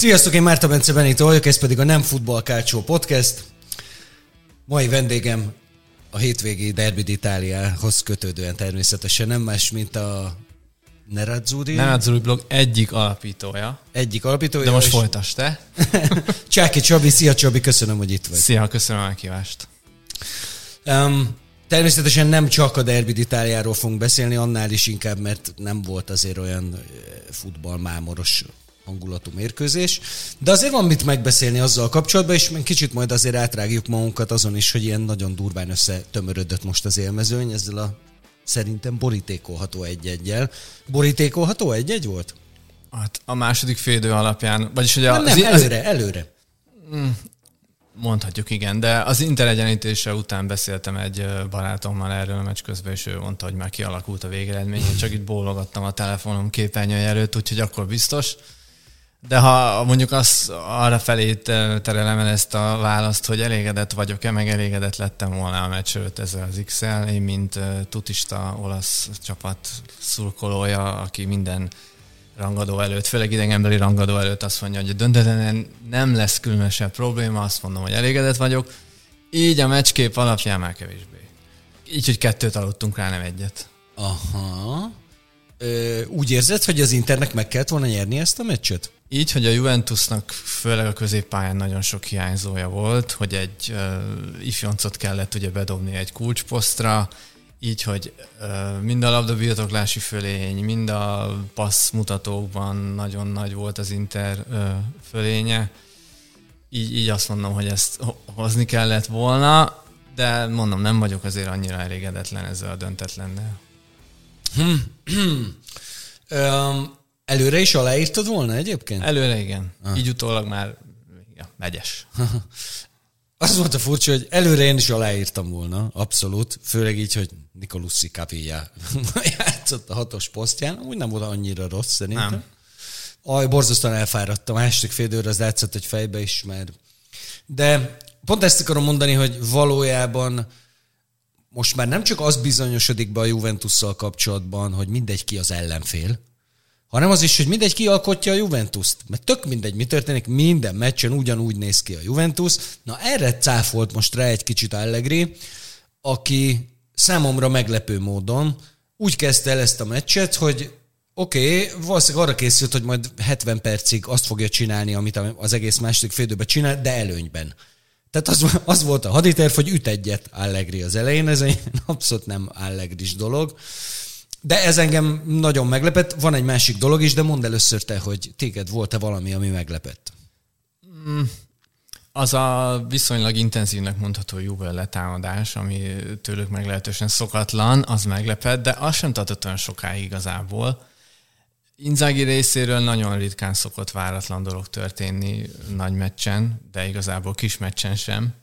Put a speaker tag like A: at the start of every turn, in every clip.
A: Sziasztok, én Márta Bence Benito vagyok, ez pedig a Nem Futball Kácsó Podcast. Mai vendégem a hétvégi Derby d'Italiához kötődően természetesen nem más, mint a Nerazzurri.
B: Nerazzurri blog egyik alapítója.
A: Egyik alapítója.
B: De most és... folytasd te.
A: Csáki Csabi, szia Csabi, köszönöm, hogy itt vagy.
B: Szia, köszönöm a meghívást.
A: Um, természetesen nem csak a Derby d'Italiáról fogunk beszélni, annál is inkább, mert nem volt azért olyan futballmámoros hangulatú mérkőzés. De azért van mit megbeszélni azzal kapcsolatban, és kicsit majd azért átrágjuk magunkat azon is, hogy ilyen nagyon durván összetömörödött most az élmezőny ezzel a szerintem borítékolható egy-egyel. Borítékolható egy-egy volt?
B: Hát a második félidő alapján, vagyis a,
A: nem, nem, az, előre, előre.
B: Hmm, mondhatjuk, igen, de az Inter egyenítése után beszéltem egy barátommal erről a meccs közben, és ő mondta, hogy már kialakult a végeredmény. Én csak itt bólogattam a telefonom képernyője előtt, úgyhogy akkor biztos. De ha mondjuk az arra felé terelem el ezt a választ, hogy elégedett vagyok-e, meg elégedett lettem volna a meccs ezzel az x én mint tutista olasz csapat szurkolója, aki minden rangadó előtt, főleg idegenbeli rangadó előtt azt mondja, hogy a döntetlen nem lesz különösebb probléma, azt mondom, hogy elégedett vagyok. Így a meccskép alapján már kevésbé. Így, hogy kettőt aludtunk rá, nem egyet.
A: Aha. Ö, úgy érzed, hogy az Internek meg kellett volna nyerni ezt a meccset?
B: Így, hogy a Juventusnak főleg a középpályán nagyon sok hiányzója volt, hogy egy uh, ifjoncot kellett ugye bedobni egy kulcsposztra, így, hogy uh, mind a labda birtoklási fölény, mind a passz mutatókban nagyon nagy volt az Inter uh, fölénye. Így, így azt mondom, hogy ezt hozni kellett volna, de mondom, nem vagyok azért annyira elégedetlen ezzel a döntetlennel.
A: Um, Előre is aláírtad volna egyébként?
B: Előre igen. Ah. Így utólag már ja, megyes.
A: Az volt a furcsa, hogy előre én is aláírtam volna, abszolút, főleg így, hogy Nicolussi Cavilla játszott a hatos posztján, úgy nem volt annyira rossz szerintem. Nem. Aj, borzasztóan elfáradtam, a második fél időre az látszott, hogy fejbe is már. De pont ezt akarom mondani, hogy valójában most már nem csak az bizonyosodik be a Juventusszal kapcsolatban, hogy mindegy ki az ellenfél, hanem az is, hogy mindegy kialkotja a Juventus-t. Mert tök mindegy, mi történik, minden meccsen ugyanúgy néz ki a Juventus. Na erre cáfolt most rá egy kicsit Allegri, aki számomra meglepő módon úgy kezdte el ezt a meccset, hogy oké, okay, valószínűleg arra készült, hogy majd 70 percig azt fogja csinálni, amit az egész második félidőben csinál, de előnyben. Tehát az, az volt a haditerv, hogy üt egyet Allegri az elején, ez egy abszolút nem Allegris dolog. De ez engem nagyon meglepett. Van egy másik dolog is, de mondd először te, hogy téged volt-e valami, ami meglepett?
B: Mm, az a viszonylag intenzívnek mondható Juve letámadás, ami tőlük meglehetősen szokatlan, az meglepett, de az sem tartott olyan sokáig igazából. Inzaghi részéről nagyon ritkán szokott váratlan dolog történni nagy meccsen, de igazából kis meccsen sem.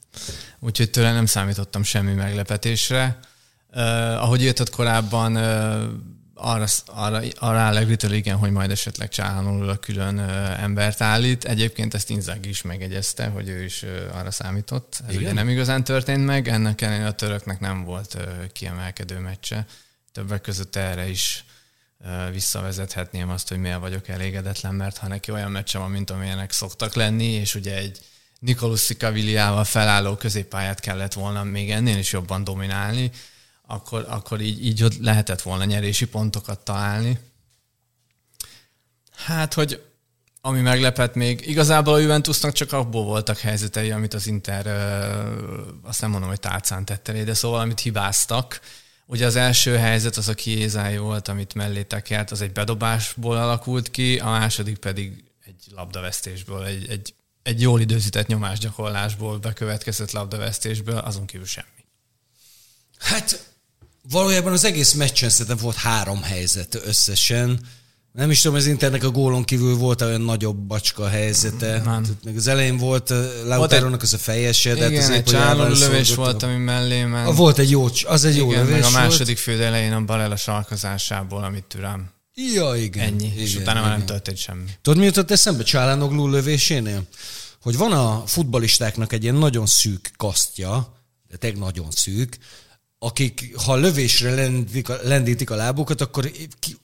B: Úgyhogy tőle nem számítottam semmi meglepetésre. Uh, ahogy írtad korábban, uh, arra, arra, arra Allegri-től igen, hogy majd esetleg csálanul a külön uh, embert állít. Egyébként ezt Inzaghi is megegyezte, hogy ő is uh, arra számított. Ez igen? ugye nem igazán történt meg, ennek ellenére a töröknek nem volt uh, kiemelkedő meccse. Többek között erre is uh, visszavezethetném azt, hogy miért vagyok elégedetlen, mert ha neki olyan meccse van, mint amilyenek szoktak lenni, és ugye egy Nicolussi Caviliával felálló középpályát kellett volna még ennél is jobban dominálni, akkor, akkor így, így lehetett volna nyerési pontokat találni. Hát, hogy ami meglepett még, igazából a Juventusnak csak abból voltak helyzetei, amit az Inter, azt nem mondom, hogy tálcán tette de szóval amit hibáztak. Ugye az első helyzet az a kiézája volt, amit mellé tekert, az egy bedobásból alakult ki, a második pedig egy labdavesztésből, egy, egy, egy jól időzített nyomásgyakorlásból bekövetkezett labdavesztésből, azon kívül semmi.
A: Hát valójában az egész meccsen szerintem volt három helyzet összesen. Nem is tudom, az Internek a gólon kívül volt olyan nagyobb bacska helyzete. Nem. Még az elején volt Lautarónak az a fejese,
B: de igen, hát egy lövés volt, ami mellé ment.
A: Volt egy jó, az egy igen, jó lövés
B: meg a második fél elején a Barella sarkazásából, amit türám.
A: Ja, igen.
B: Ennyi,
A: igen,
B: és utána igen. már nem történt semmi.
A: Tudod, mi jutott eszembe Csálánoglu lövésénél? Hogy van a futbalistáknak egy ilyen nagyon szűk kasztja, de tényleg nagyon szűk, akik ha lövésre lendítik a, lendítik a lábukat, akkor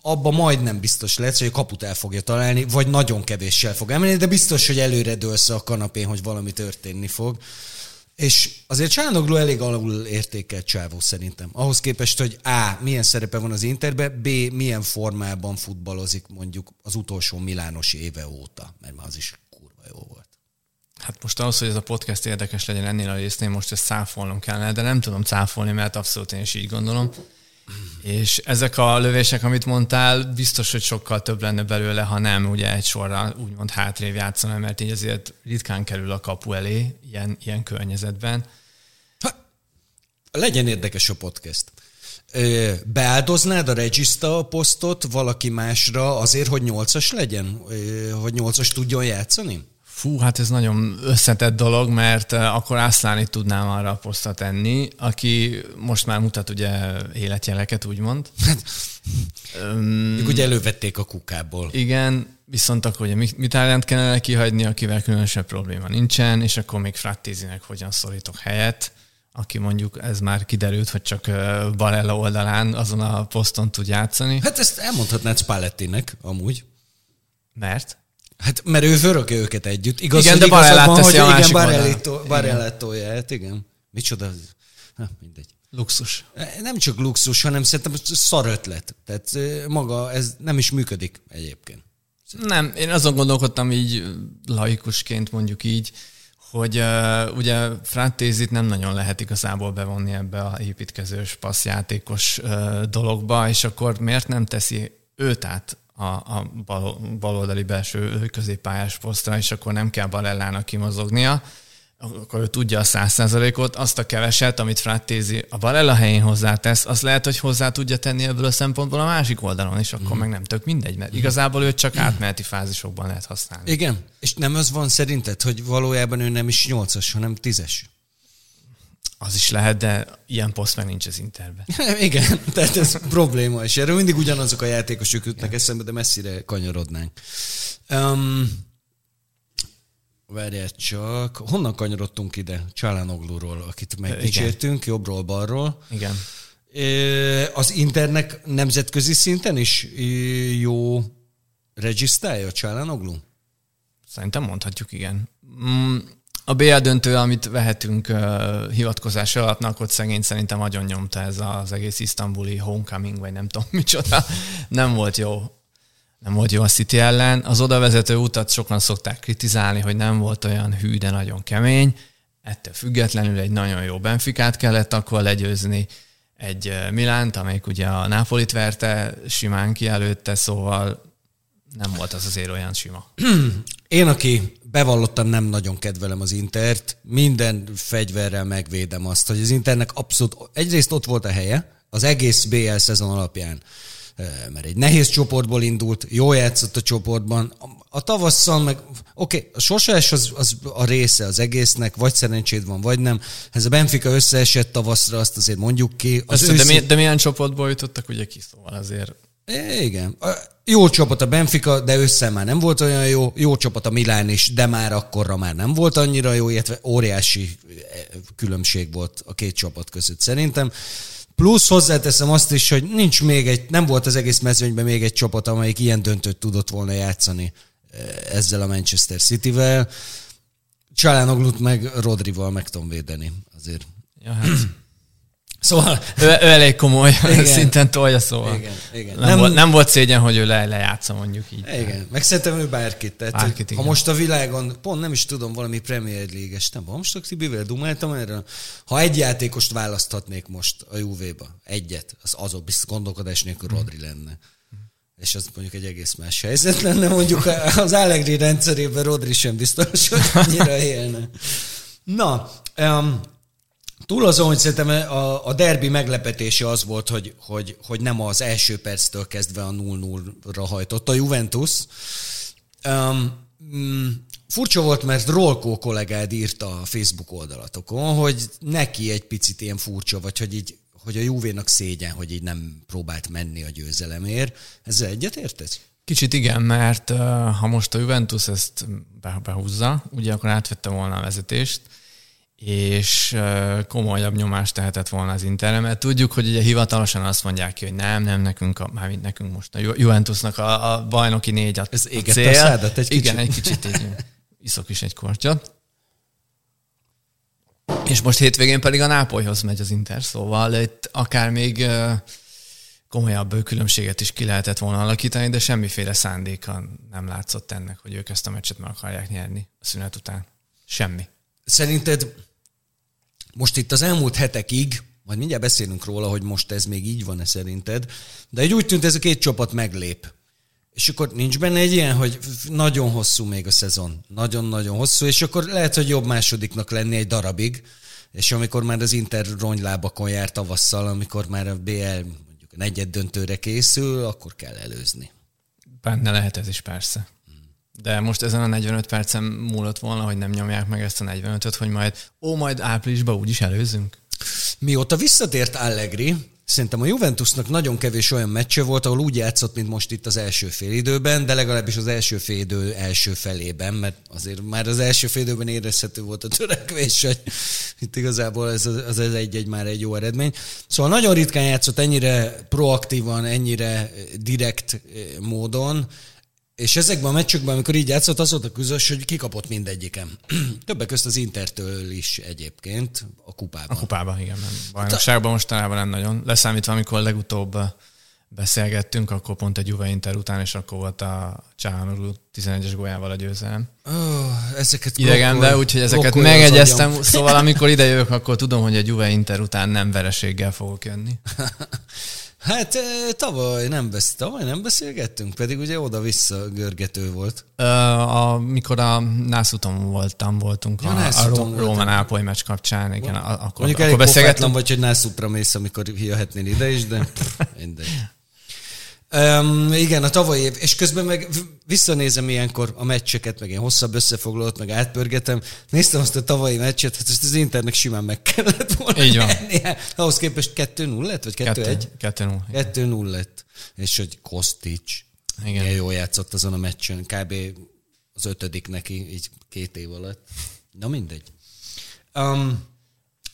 A: abba majdnem biztos lesz, hogy a kaput el fogja találni, vagy nagyon kevéssel fog emelni, de biztos, hogy előre dőlsz a kanapén, hogy valami történni fog. És azért Csánoglu elég alul értékelt csávó szerintem. Ahhoz képest, hogy A. milyen szerepe van az Interben, B. milyen formában futballozik mondjuk az utolsó Milános éve óta, mert már az is kurva jó volt.
B: Hát most ahhoz, hogy ez a podcast érdekes legyen ennél a résznél, most ezt cáfolnom kellene, de nem tudom cáfolni, mert abszolút én is így gondolom. És ezek a lövések, amit mondtál, biztos, hogy sokkal több lenne belőle, ha nem ugye egy sorra úgymond hátrébb játszana, mert így azért ritkán kerül a kapu elé ilyen, ilyen környezetben. Ha,
A: legyen érdekes a podcast. Beáldoznád a regiszta posztot valaki másra azért, hogy nyolcas legyen? Hogy nyolcas tudjon játszani?
B: Fú, hát ez nagyon összetett dolog, mert akkor Ászláni tudnám arra a posztra tenni, aki most már mutat ugye életjeleket, úgymond.
A: um, ugye elővették a kukából.
B: Igen, viszont akkor ugye Mitárent kellene kihagyni, akivel különösebb probléma nincsen, és akkor még Frattézinek hogyan szorítok helyet, aki mondjuk, ez már kiderült, hogy csak Barella oldalán azon a poszton tud játszani.
A: Hát ezt elmondhatnád Spallettinek amúgy.
B: Mert?
A: Hát, mert ő vöröke őket együtt. Igaz,
B: igen, de Barellát teszi a másik
A: Barellát tolja, hát igen. Micsoda, ha, mindegy.
B: Luxus.
A: Nem csak luxus, hanem szerintem szar ötlet. Tehát maga ez nem is működik egyébként.
B: Nem, én azon gondolkodtam így laikusként mondjuk így, hogy uh, ugye Frattézit nem nagyon lehet igazából bevonni ebbe a építkezős passzjátékos uh, dologba, és akkor miért nem teszi őt át a, a bal, baloldali belső középpályás posztra, és akkor nem kell Balellának kimozognia, akkor ő tudja a száz százalékot, azt a keveset, amit Frattézi a Barella helyén hozzátesz, az lehet, hogy hozzá tudja tenni ebből a szempontból a másik oldalon, és akkor mm. meg nem tök mindegy, mert igazából őt csak átmeneti fázisokban lehet használni.
A: Igen, és nem az van szerinted, hogy valójában ő nem is nyolcas, hanem tízes?
B: Az is lehet, de ilyen poszt meg nincs az Interben.
A: Igen, tehát ez probléma, és erről mindig ugyanazok a játékosok jutnak eszembe, de messzire kanyarodnánk. Um, Várjál csak, honnan kanyarodtunk ide? Csálánogluról, akit megdicsértünk, jobbról, balról.
B: Igen.
A: Az Internek nemzetközi szinten is jó regisztrálja a Csálánoglu?
B: Szerintem mondhatjuk, igen. Mm, a BL döntő, amit vehetünk uh, hivatkozás alapnak, ott szegény szerintem nagyon nyomta ez az egész isztambuli homecoming, vagy nem tudom micsoda. Nem volt jó. Nem volt jó a City ellen. Az oda vezető utat sokan szokták kritizálni, hogy nem volt olyan hű, de nagyon kemény. Ettől függetlenül egy nagyon jó Benficát kellett akkor legyőzni, egy Milánt, amelyik ugye a Nápolit verte, simán ki előtte, szóval nem volt az azért olyan sima.
A: Én, aki bevallottan nem nagyon kedvelem az Intert, minden fegyverrel megvédem azt, hogy az Internek abszolút, egyrészt ott volt a helye, az egész BL szezon alapján, eh, mert egy nehéz csoportból indult, jó játszott a csoportban, a tavasszal meg, oké, okay, a sosás az, az a része az egésznek, vagy szerencséd van, vagy nem. Ez a Benfica összeesett tavaszra, azt azért mondjuk ki. Az
B: ősz... de, mi, de milyen csoportból jutottak ugye ki, szóval azért...
A: Igen. Jó csapat a Benfica, de össze már nem volt olyan jó. Jó csapat a Milán is, de már akkorra már nem volt annyira jó, illetve óriási eh, különbség volt a két csapat között szerintem. Plusz hozzáteszem azt is, hogy nincs még egy, nem volt az egész mezőnyben még egy csapat, amelyik ilyen döntőt tudott volna játszani eh, ezzel a Manchester City-vel. Csalánoglut meg Rodrival meg tudom védeni azért.
B: Ja, hát Szóval ő, ő elég komoly igen. szinten tolja, szóval igen, igen. Nem, nem, volt, nem volt szégyen, hogy ő le, lejátsza mondjuk így.
A: Igen, meg szerintem ő bárkit. Tehát, bárkit igen. ha most a világon, pont nem is tudom, valami Premier League-es, nem, most a Tibivel dumáltam erről, ha egy játékost választhatnék most a Juve-ba, egyet, az azok biztos gondolkodás nélkül hmm. Rodri lenne. És az mondjuk egy egész más helyzet lenne, mondjuk az Allegri rendszerében Rodri sem biztos, hogy annyira élne. Na, um, Túl azon, hogy szerintem a, a derbi meglepetése az volt, hogy, hogy, hogy nem az első perctől kezdve a 0-0-ra hajtott a Juventus. Um, mm, furcsa volt, mert Rolkó kollégád írta a Facebook oldalatokon, hogy neki egy picit ilyen furcsa, vagy hogy így hogy a Juvénak szégyen, hogy így nem próbált menni a győzelemért. Ezzel egyetértesz?
B: Kicsit igen, mert ha most a Juventus ezt behúzza, ugye akkor átvette volna a vezetést, és komolyabb nyomást tehetett volna az Interre, mert tudjuk, hogy ugye hivatalosan azt mondják ki, hogy nem, nem, nekünk, a, mármint nekünk most a Juventusnak a, a bajnoki négy a,
A: Ez
B: a cél.
A: a szádat egy
B: Igen,
A: kicsit.
B: egy kicsit így iszok is egy kortyot. És most hétvégén pedig a Nápolyhoz megy az Inter, szóval itt akár még komolyabb különbséget is ki lehetett volna alakítani, de semmiféle szándéka nem látszott ennek, hogy ők ezt a meccset meg akarják nyerni a szünet után. Semmi.
A: Szerinted most itt az elmúlt hetekig, majd mindjárt beszélünk róla, hogy most ez még így van-e szerinted, de egy úgy tűnt, ez a két csapat meglép. És akkor nincs benne egy ilyen, hogy nagyon hosszú még a szezon. Nagyon-nagyon hosszú, és akkor lehet, hogy jobb másodiknak lenni egy darabig, és amikor már az Inter rongylábakon jár tavasszal, amikor már a BL mondjuk a negyed döntőre készül, akkor kell előzni.
B: Benne lehet ez is persze. De most ezen a 45 percen múlott volna, hogy nem nyomják meg ezt a 45-öt, hogy majd, ó, majd áprilisban úgyis előzünk.
A: Mióta visszatért Allegri, szerintem a Juventusnak nagyon kevés olyan meccse volt, ahol úgy játszott, mint most itt az első félidőben, de legalábbis az első félidő első felében, mert azért már az első félidőben érezhető volt a törekvés, hogy itt igazából ez az az egy-egy már egy jó eredmény. Szóval nagyon ritkán játszott ennyire proaktívan, ennyire direkt eh, módon, és ezekben a meccsekben, amikor így játszott, az volt a közös, hogy kikapott mindegyiken. Többek közt az Intertől is egyébként a kupában.
B: A kupában, igen. Nem. Bajnokságban mostanában nem nagyon. Leszámítva, amikor legutóbb beszélgettünk, akkor pont egy Juve Inter után, és akkor volt a Csáhanoglu 11-es gólyával a győzelem.
A: Oh, ezeket
B: Idegen, de úgyhogy ezeket megegyeztem,
A: agyam.
B: szóval amikor ide jövök, akkor tudom, hogy egy Juve Inter után nem vereséggel fogok jönni.
A: Hát tavaly nem, besz, tavaly nem beszélgettünk, pedig ugye oda-vissza görgető volt.
B: Ö, a, mikor a Nászuton voltam, voltunk
A: Ja,
B: a, a
A: Nászuton voltam.
B: Róma Nápoly meccs kapcsán, igen, a- akkor,
A: Mondjuk
B: akkor beszélgettünk.
A: vagy, hogy Nászupra mész, amikor jöhetnél ide is, de mindegy. Um, igen, a tavalyi év, és közben meg visszanézem ilyenkor a meccseket, meg én hosszabb összefoglalót, meg átpörgetem. Néztem azt a tavalyi meccset, hát ezt az Internek simán meg kellett volna
B: Így van.
A: nyernie. Ahhoz képest 2-0 lett, vagy 2-1?
B: 2
A: 2-0 lett. És hogy Kostic
B: Igen.
A: milyen jól játszott azon a meccsen. Kb. az ötödik neki, így két év alatt. Na mindegy. Um,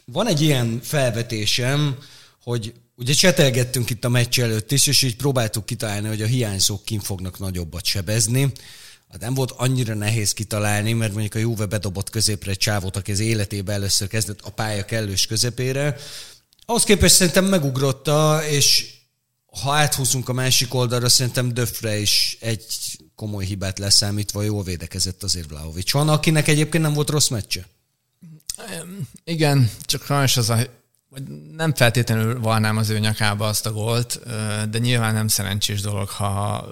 A: van egy ilyen felvetésem, hogy ugye csetelgettünk itt a meccs előtt is, és így próbáltuk kitalálni, hogy a hiányzók kin fognak nagyobbat sebezni. Hát nem volt annyira nehéz kitalálni, mert mondjuk a Juve bedobott középre egy csávót, aki az életében először kezdett a pálya kellős közepére. Ahhoz képest szerintem megugrotta, és ha áthúzunk a másik oldalra, szerintem Döfre is egy komoly hibát leszámítva jól védekezett azért Vlahovics. Van, akinek egyébként nem volt rossz meccse.
B: Igen, csak sajnos az a, nem feltétlenül valnám az ő nyakába azt a gólt, de nyilván nem szerencsés dolog, ha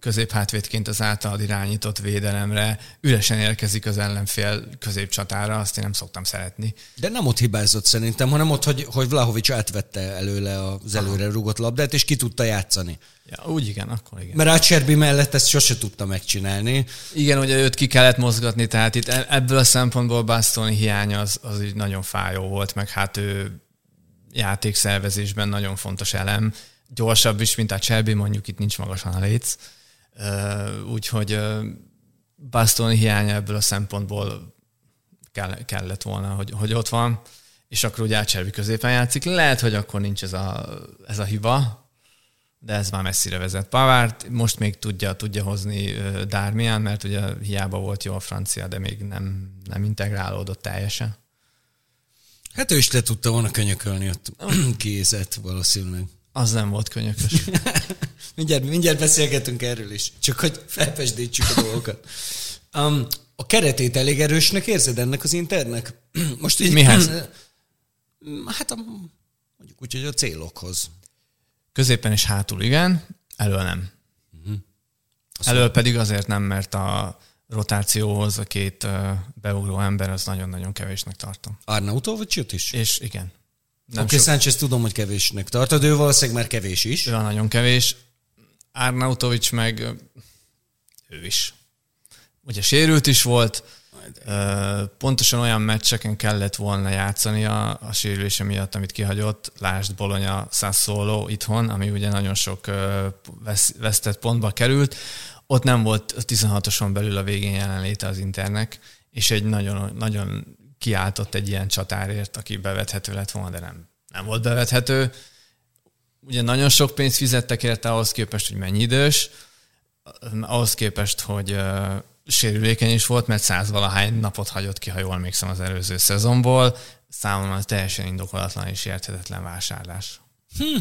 B: középhátvédként az általad irányított védelemre üresen érkezik az ellenfél középcsatára, azt én nem szoktam szeretni.
A: De nem ott hibázott szerintem, hanem ott, hogy, hogy Vlahovics átvette előle az előre rugott labdát, és ki tudta játszani.
B: Ja, úgy igen, akkor igen.
A: Mert Ácserbi mellett ezt sose tudta megcsinálni.
B: Igen, ugye őt ki kellett mozgatni, tehát itt e- ebből a szempontból Bastoni hiánya az, az így nagyon fájó volt, meg hát ő játékszervezésben nagyon fontos elem. Gyorsabb is, mint a Cserbi, mondjuk itt nincs magasan a léc. Úgyhogy ö, Bastoni hiánya ebből a szempontból kell, kellett volna, hogy, hogy ott van, és akkor ugye Cserbi középen játszik. Lehet, hogy akkor nincs ez a, ez a hiba, de ez már messzire vezet. Pavárt most még tudja, tudja hozni ö, Darmian, mert ugye hiába volt jó a francia, de még nem, nem integrálódott teljesen.
A: Hát ő is le tudta volna könyökölni ott kézet valószínűleg.
B: Az nem volt könyökös.
A: mindjárt, mindjárt beszélgetünk erről is, csak hogy felpesdítsük a dolgokat. Um, a keretét elég erősnek érzed ennek az internek? Most így...
B: Mihez?
A: Hát a, mondjuk úgy, hogy a célokhoz.
B: Középen és hátul igen, elől nem. Elől pedig azért nem, mert a rotációhoz a két beugró ember az nagyon-nagyon kevésnek tartom.
A: Arnautovicsot is?
B: És igen.
A: Nem Oké,
B: sok,
A: Sánchez tudom, hogy kevésnek tartod, ő valószínűleg már kevés is.
B: ő nagyon kevés. Arnautovics meg ő is. Ugye sérült is volt, pontosan olyan meccseken kellett volna játszani a, a sérülése miatt, amit kihagyott. Lásd Bologna Sassuolo itthon, ami ugye nagyon sok vesz, vesztett pontba került. Ott nem volt a 16-oson belül a végén jelenléte az Internek, és egy nagyon, nagyon kiáltott egy ilyen csatárért, aki bevethető lett volna, de nem, nem volt bevethető. Ugye nagyon sok pénzt fizettek érte ahhoz képest, hogy mennyi idős, ahhoz képest, hogy uh, sérülékeny is volt, mert százvalahány napot hagyott ki, ha jól emlékszem az előző szezonból. Számomra teljesen indokolatlan és érthetetlen vásárlás.
A: Hm.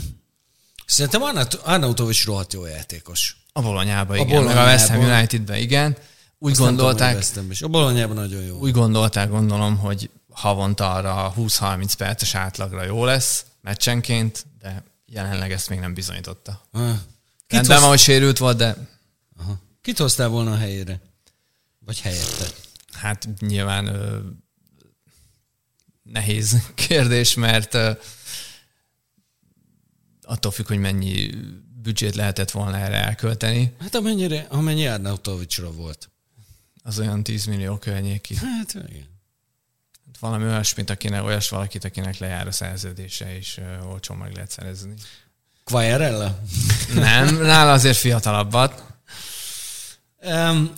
A: Szerintem Arnautovics rohadt jó játékos.
B: A Bolonyába, igen. A Bolonyába. Meg a West Ham Unitedben, igen. Úgy Azt gondolták,
A: tudom, is. A Bolonyában nagyon jó.
B: Úgy gondolták, gondolom, hogy havonta arra 20-30 perces átlagra jó lesz meccsenként, de jelenleg ezt még nem bizonyította. Ah. Rendben van, hogy sérült volt, de...
A: Aha. Kit hoztál volna a helyére? Vagy helyette?
B: Hát nyilván ö, nehéz kérdés, mert ö, attól függ, hogy mennyi büdzsét lehetett volna erre elkölteni.
A: Hát amennyire, amennyi Arnautovicsra volt.
B: Az olyan 10 millió környéki.
A: Hát igen.
B: Hát valami olyasmit, akinek, olyas valakit, akinek lejár a szerződése, és uh, olcsón meg lehet szerezni.
A: Quagliarella?
B: Nem, nála azért fiatalabbat.
A: Um,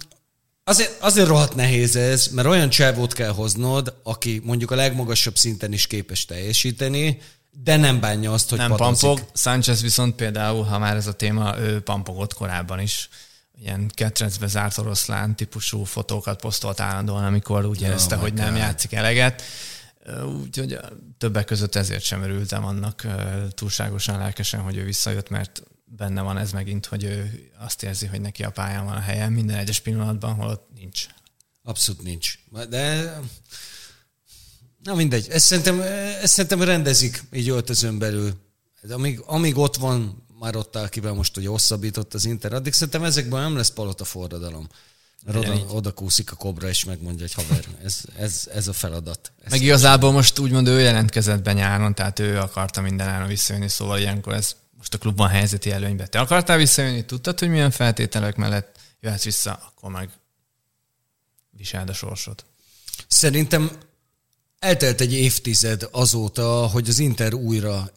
A: azért, azért rohadt nehéz ez, mert olyan csávót kell hoznod, aki mondjuk a legmagasabb szinten is képes teljesíteni, de nem bánja azt, hogy
B: Nem patozik. pampog. Sanchez viszont például, ha már ez a téma, ő pampogott korábban is. Ilyen ketrecbe zárt oroszlán típusú fotókat posztolt állandóan, amikor úgy érezte, oh hogy nem játszik eleget. Úgyhogy többek között ezért sem örültem annak túlságosan lelkesen, hogy ő visszajött, mert benne van ez megint, hogy ő azt érzi, hogy neki a pályán van a helye minden egyes pillanatban, holott nincs.
A: Abszolút nincs. De Na mindegy, ezt szerintem, ezt szerintem rendezik így öltözön belül. Amíg, amíg ott van, már ott áll kivel most, hogy hosszabbított az Inter, addig szerintem ezekben nem lesz palota forradalom. oda, oda kúszik a kobra, és megmondja, hogy haver, ez, ez, ez a feladat.
B: Ezt Meg igazából most úgymond ő jelentkezett be nyáron, tehát ő akarta minden áron visszajönni, szóval ilyenkor ez most a klubban helyzeti előnybe. Te akartál visszajönni, tudtad, hogy milyen feltételek mellett jöhetsz vissza, akkor meg viseld a sorsot.
A: Szerintem Eltelt egy évtized azóta, hogy az Inter újra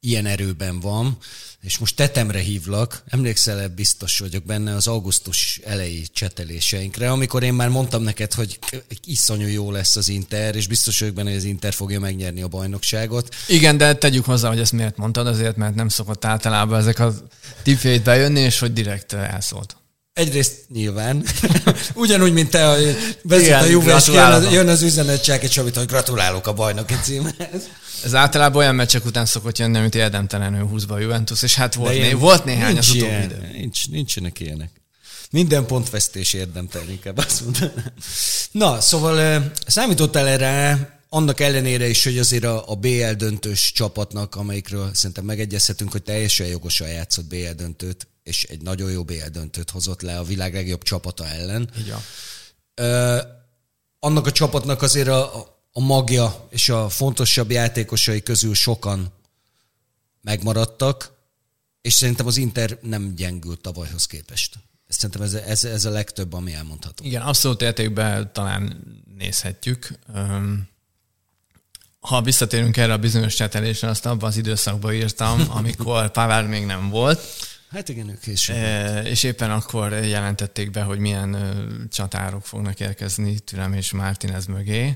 A: ilyen erőben van, és most tetemre hívlak, emlékszel-e, biztos vagyok benne az augusztus elejé cseteléseinkre, amikor én már mondtam neked, hogy iszonyú jó lesz az Inter, és biztos vagyok benne, hogy az Inter fogja megnyerni a bajnokságot.
B: Igen, de tegyük hozzá, hogy ezt miért mondtad, azért, mert nem szokott általában ezek a tippjeit bejönni, és hogy direkt elszólt.
A: Egyrészt nyilván, ugyanúgy, mint te vezet a Juve, jön az, jön az üzenet csak amit, hogy gratulálok a bajnoki címhez.
B: Ez általában olyan meccsek után szokott jönni, amit érdemtelenül húzva a Juventus, és hát volt, né- volt néhány az utóbbi ilyen, idő.
A: Nincs, nincsenek ilyenek. Minden pontvesztés érdemtelen, inkább azt mondanám. Na, szóval számítottál erre, annak ellenére is, hogy azért a, a BL döntős csapatnak, amelyikről szerintem megegyezhetünk, hogy teljesen jogosan játszott BL döntőt, és egy nagyon jó BL döntőt hozott le a világ legjobb csapata ellen.
B: Igen.
A: Ö, annak a csapatnak azért a, a magja és a fontosabb játékosai közül sokan megmaradtak, és szerintem az Inter nem gyengült tavalyhoz képest. Szerintem ez, ez, ez a legtöbb, ami elmondható.
B: Igen, abszolút értékben talán nézhetjük. Ha visszatérünk erre a bizonyos csetelésre, azt abban az időszakban írtam, amikor Pavár még nem volt,
A: Hát igen, ők is.
B: E, és éppen akkor jelentették be, hogy milyen csatárok fognak érkezni Türem és Martinez mögé.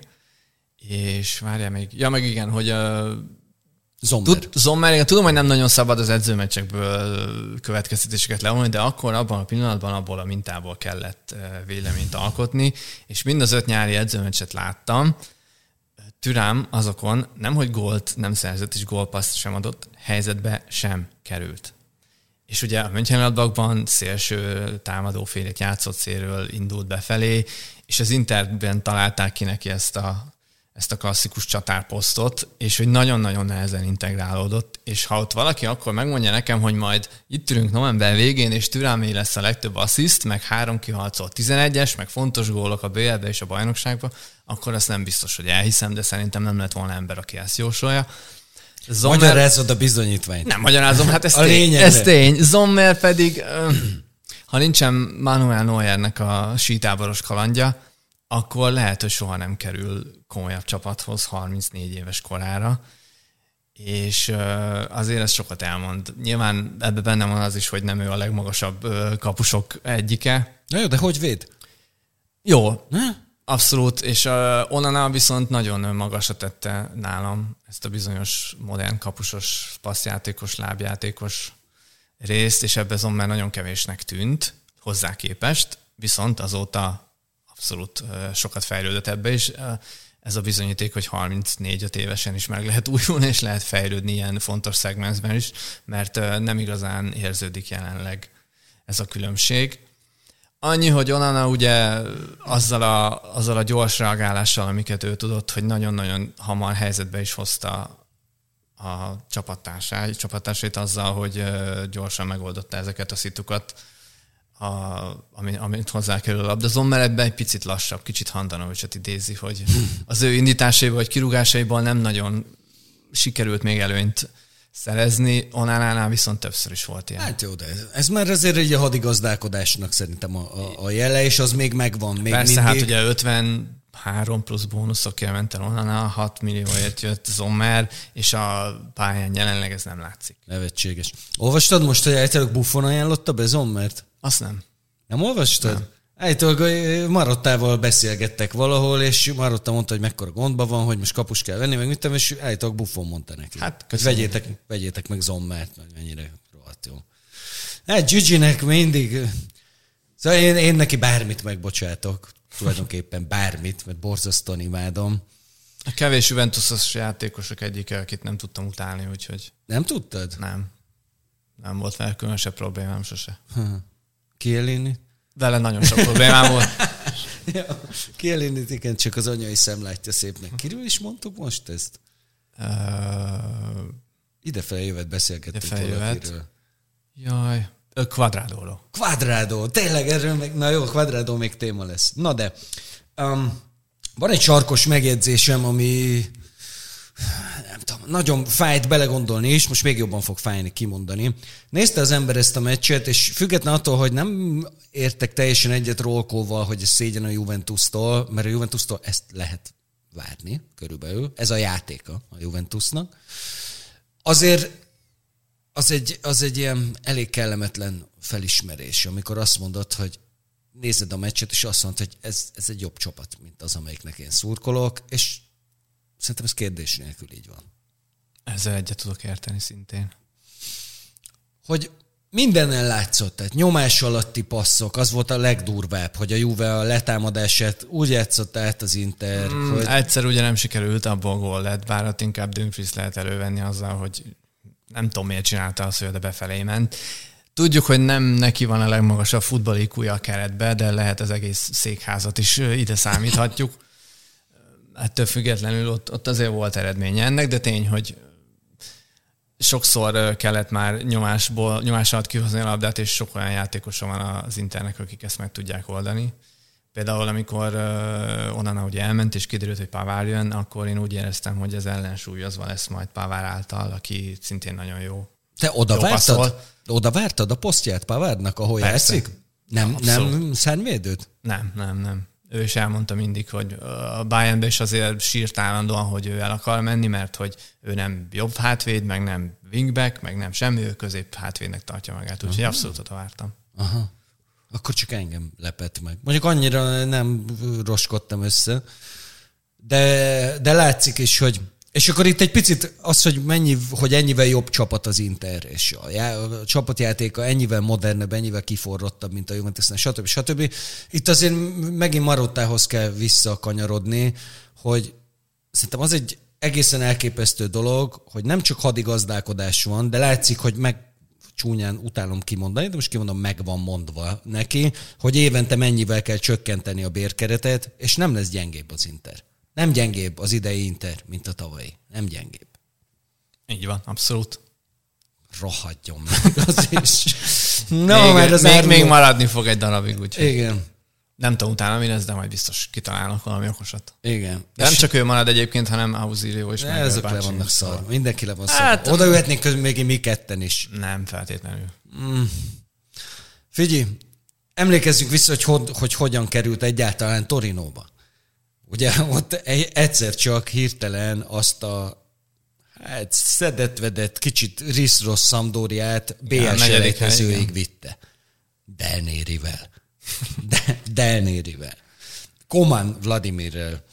B: És várjál még, ja meg igen, hogy a
A: Zommer. Tud,
B: Zommer, igen, tudom, hogy nem nagyon szabad az edzőmeccsekből következtetéseket levonni, de akkor abban a pillanatban abból a mintából kellett véleményt alkotni, és mind az öt nyári edzőmeccset láttam. Türám azokon nem, hogy gólt nem szerzett, és gólpaszt sem adott, helyzetbe sem került. És ugye a Mönchengladbachban szélső támadófélét játszott szélről indult befelé, és az Interben találták ki neki ezt a, ezt a klasszikus csatárposztot, és hogy nagyon-nagyon nehezen integrálódott, és ha ott valaki akkor megmondja nekem, hogy majd itt ülünk november végén, és Türámé lesz a legtöbb assziszt, meg három kiharcolt 11-es, meg fontos gólok a bl és a bajnokságban, akkor azt nem biztos, hogy elhiszem, de szerintem nem lett volna ember, aki ezt jósolja.
A: Zommer... Magyarázod a bizonyítványt.
B: Nem magyarázom, hát ez, a tény, ez tény. Zommer pedig, ha nincsen Manuel Neuernek a sítáboros kalandja, akkor lehet, hogy soha nem kerül komolyabb csapathoz 34 éves korára, és azért ez sokat elmond. Nyilván ebben benne van az is, hogy nem ő a legmagasabb kapusok egyike.
A: Na jó, de hogy véd?
B: Jó.
A: Ne?
B: Abszolút, és Onana viszont nagyon magasra tette nálam ezt a bizonyos modern kapusos, passzjátékos, lábjátékos részt, és ebben Zommer nagyon kevésnek tűnt hozzá képest, viszont azóta abszolút sokat fejlődött ebbe, és ez a bizonyíték, hogy 34 évesen is meg lehet újulni, és lehet fejlődni ilyen fontos szegmensben is, mert nem igazán érződik jelenleg ez a különbség. Annyi, hogy Onana ugye azzal a, azzal a gyors reagálással, amiket ő tudott, hogy nagyon-nagyon hamar helyzetbe is hozta a csapattársát, csapattársait azzal, hogy gyorsan megoldotta ezeket a szitukat, a, ami, amit hozzá kerül a labda. Zommer ebben egy picit lassabb, kicsit Handanovicsot idézi, hogy az ő indításaiból vagy kirúgásaiból nem nagyon sikerült még előnyt szerezni, Onánánál viszont többször is volt ilyen.
A: Hát jó, de ez, ez már azért egy a hadigazdálkodásnak szerintem a, a, a jele, és az még megvan. Még
B: Persze, mindig. hát ugye 53 plusz bónuszokért ment el Onana, 6 millióért jött Zommer, és a pályán jelenleg ez nem látszik.
A: Nevetséges. Olvastad most, hogy egyszerűen Buffon ajánlotta be Zommert?
B: Azt nem.
A: Nem olvastad? Nem. Állítólag Marottával beszélgettek valahol, és Marotta mondta, hogy mekkora gondba van, hogy most kapus kell venni, meg mit tudom, és állítólag Buffon mondta neki. Hát hogy vegyétek, vegyétek meg Zommert, meg mennyire rohadt jó. Hát Gigi-nek mindig... Szóval én, én neki bármit megbocsátok. Tulajdonképpen bármit, mert borzasztóan imádom.
B: A kevés Juventusos játékosok egyike, akit nem tudtam utálni, úgyhogy...
A: Nem tudtad?
B: Nem. Nem volt vele különösebb problémám sose.
A: Kielini?
B: Vele nagyon sok problémám volt.
A: ja, Kielinit igen, csak az anyai szem látja szépnek. Kiről is mondtuk most ezt? Uh, ide feljövet beszélgettünk ide feljövet.
B: Jaj, Quadradóról.
A: Quadrado, tényleg erről meg, na jó, Quadrado még téma lesz. Na de, um, van egy sarkos megjegyzésem, ami nem tudom, nagyon fájt belegondolni is, most még jobban fog fájni kimondani. Nézte az ember ezt a meccset, és független attól, hogy nem értek teljesen egyet Rolkóval, hogy ez szégyen a Juventus-tól, mert a Juventus-tól ezt lehet várni körülbelül. Ez a játéka a Juventusnak. Azért az egy, az egy ilyen elég kellemetlen felismerés, amikor azt mondod, hogy nézed a meccset, és azt mondod, hogy ez, ez egy jobb csapat, mint az, amelyiknek én szurkolok, és Szerintem ez kérdés nélkül így van.
B: Ezzel egyet tudok érteni szintén.
A: Hogy mindenen látszott, tehát nyomás alatti passzok, az volt a legdurvább, hogy a Juve a letámadását úgy játszott át az Inter, mm, hogy...
B: Egyszer ugye nem sikerült, abból gól lett, bár ott inkább Dumfries lehet elővenni azzal, hogy nem tudom miért csinálta azt, hogy oda befelé ment. Tudjuk, hogy nem neki van a legmagasabb futballikúja a keretbe, de lehet az egész székházat is ide számíthatjuk ettől függetlenül ott, ott azért volt eredménye ennek, de tény, hogy sokszor kellett már nyomásból, nyomás alatt kihozni a labdát, és sok olyan játékosa van az internek, akik ezt meg tudják oldani. Például, amikor uh, onnan ugye elment, és kiderült, hogy Pavár jön, akkor én úgy éreztem, hogy az ellensúlyozva lesz majd Pavár által, aki szintén nagyon jó.
A: Te oda jó vártad? Passzol. Oda vártad a posztját Pavárnak, ahol Persze. játszik? Nem, Abszolút. nem szárnyvédőt?
B: Nem, nem, nem ő is elmondta mindig, hogy a Bayernbe is azért sírt állandóan, hogy ő el akar menni, mert hogy ő nem jobb hátvéd, meg nem wingback, meg nem semmi, ő közép hátvédnek tartja magát, úgyhogy abszolút oda vártam.
A: Aha. Akkor csak engem lepett meg. Mondjuk annyira nem roskodtam össze, de, de látszik is, hogy és akkor itt egy picit az, hogy mennyi, hogy ennyivel jobb csapat az Inter, és a, já, a csapatjátéka ennyivel modernebb, ennyivel kiforrottabb, mint a Juventusnál, stb. stb. Itt azért megint Marottához kell visszakanyarodni, hogy szerintem az egy egészen elképesztő dolog, hogy nem csak hadigazdálkodás van, de látszik, hogy meg csúnyán utálom kimondani, de most kimondom, meg van mondva neki, hogy évente mennyivel kell csökkenteni a bérkeretet, és nem lesz gyengébb az Inter. Nem gyengébb az idei Inter, mint a tavalyi. Nem gyengébb.
B: Így van, abszolút.
A: Rohadjon meg az is.
B: no, még, mert az még, még maradni fog egy darabig, úgyhogy.
A: Igen.
B: Nem tudom utána mi lesz, de majd biztos kitalálnak valami okosat.
A: Igen.
B: De nem csak ő marad egyébként, hanem Auzilio is.
A: Meg ezek le vannak szar. Mindenki le van hát, szar. Oda jöhetnénk még mi ketten is.
B: Nem feltétlenül. Mm.
A: Figyelj, emlékezzünk vissza, hogy, hogy, hogy hogyan került egyáltalán Torinóba. Ugye ott egyszer csak hirtelen azt a hát szedett-vedett, kicsit risz-rossz Szamdóriát BL selejtezőig vitte. Delnérivel. De, Delnérivel. Koman Vladimirrel.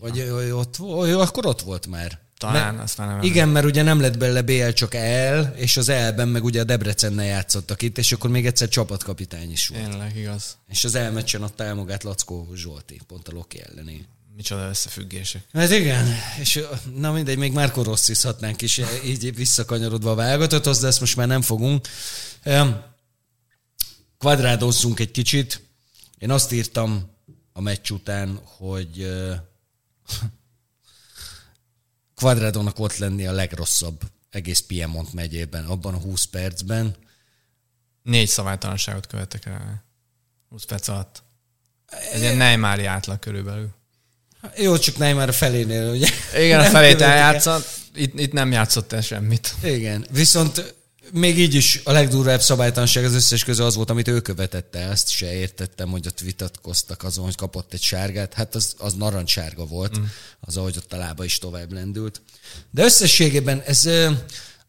A: Vagy ő ott, ő akkor ott volt már.
B: Talán, mert, azt már nem
A: Igen, mert ugye nem lett belőle BL, csak el, és az elben meg ugye a Debrecennel játszottak itt, és akkor még egyszer csapatkapitány is volt.
B: Tényleg, igaz.
A: És az elmeccsen adta el magát Lackó Zsolti, pont a Loki elleni.
B: Micsoda összefüggések.
A: Hát igen, és na mindegy, még Márko Rosszizhatnánk is így visszakanyarodva a válogatothoz, de ezt most már nem fogunk. Kvadrádozzunk egy kicsit. Én azt írtam a meccs után, hogy Quadradónak ott lenni a legrosszabb egész Piemont megyében, abban a 20 percben.
B: Négy szabálytalanságot követtek el. 20 perc alatt. Ez ilyen Neymári átlag körülbelül.
A: Jó, csak Neymar a felénél, ugye?
B: Igen, a felét eljátszott, itt, itt nem játszott el semmit.
A: Igen, viszont még így is a legdurvább szabálytalanság az összes közül az volt, amit ő követette ezt se értettem, hogy ott vitatkoztak azon, hogy kapott egy sárgát. Hát az, az narancssárga volt, mm. az, ahogy ott a lába is tovább lendült. De összességében ez,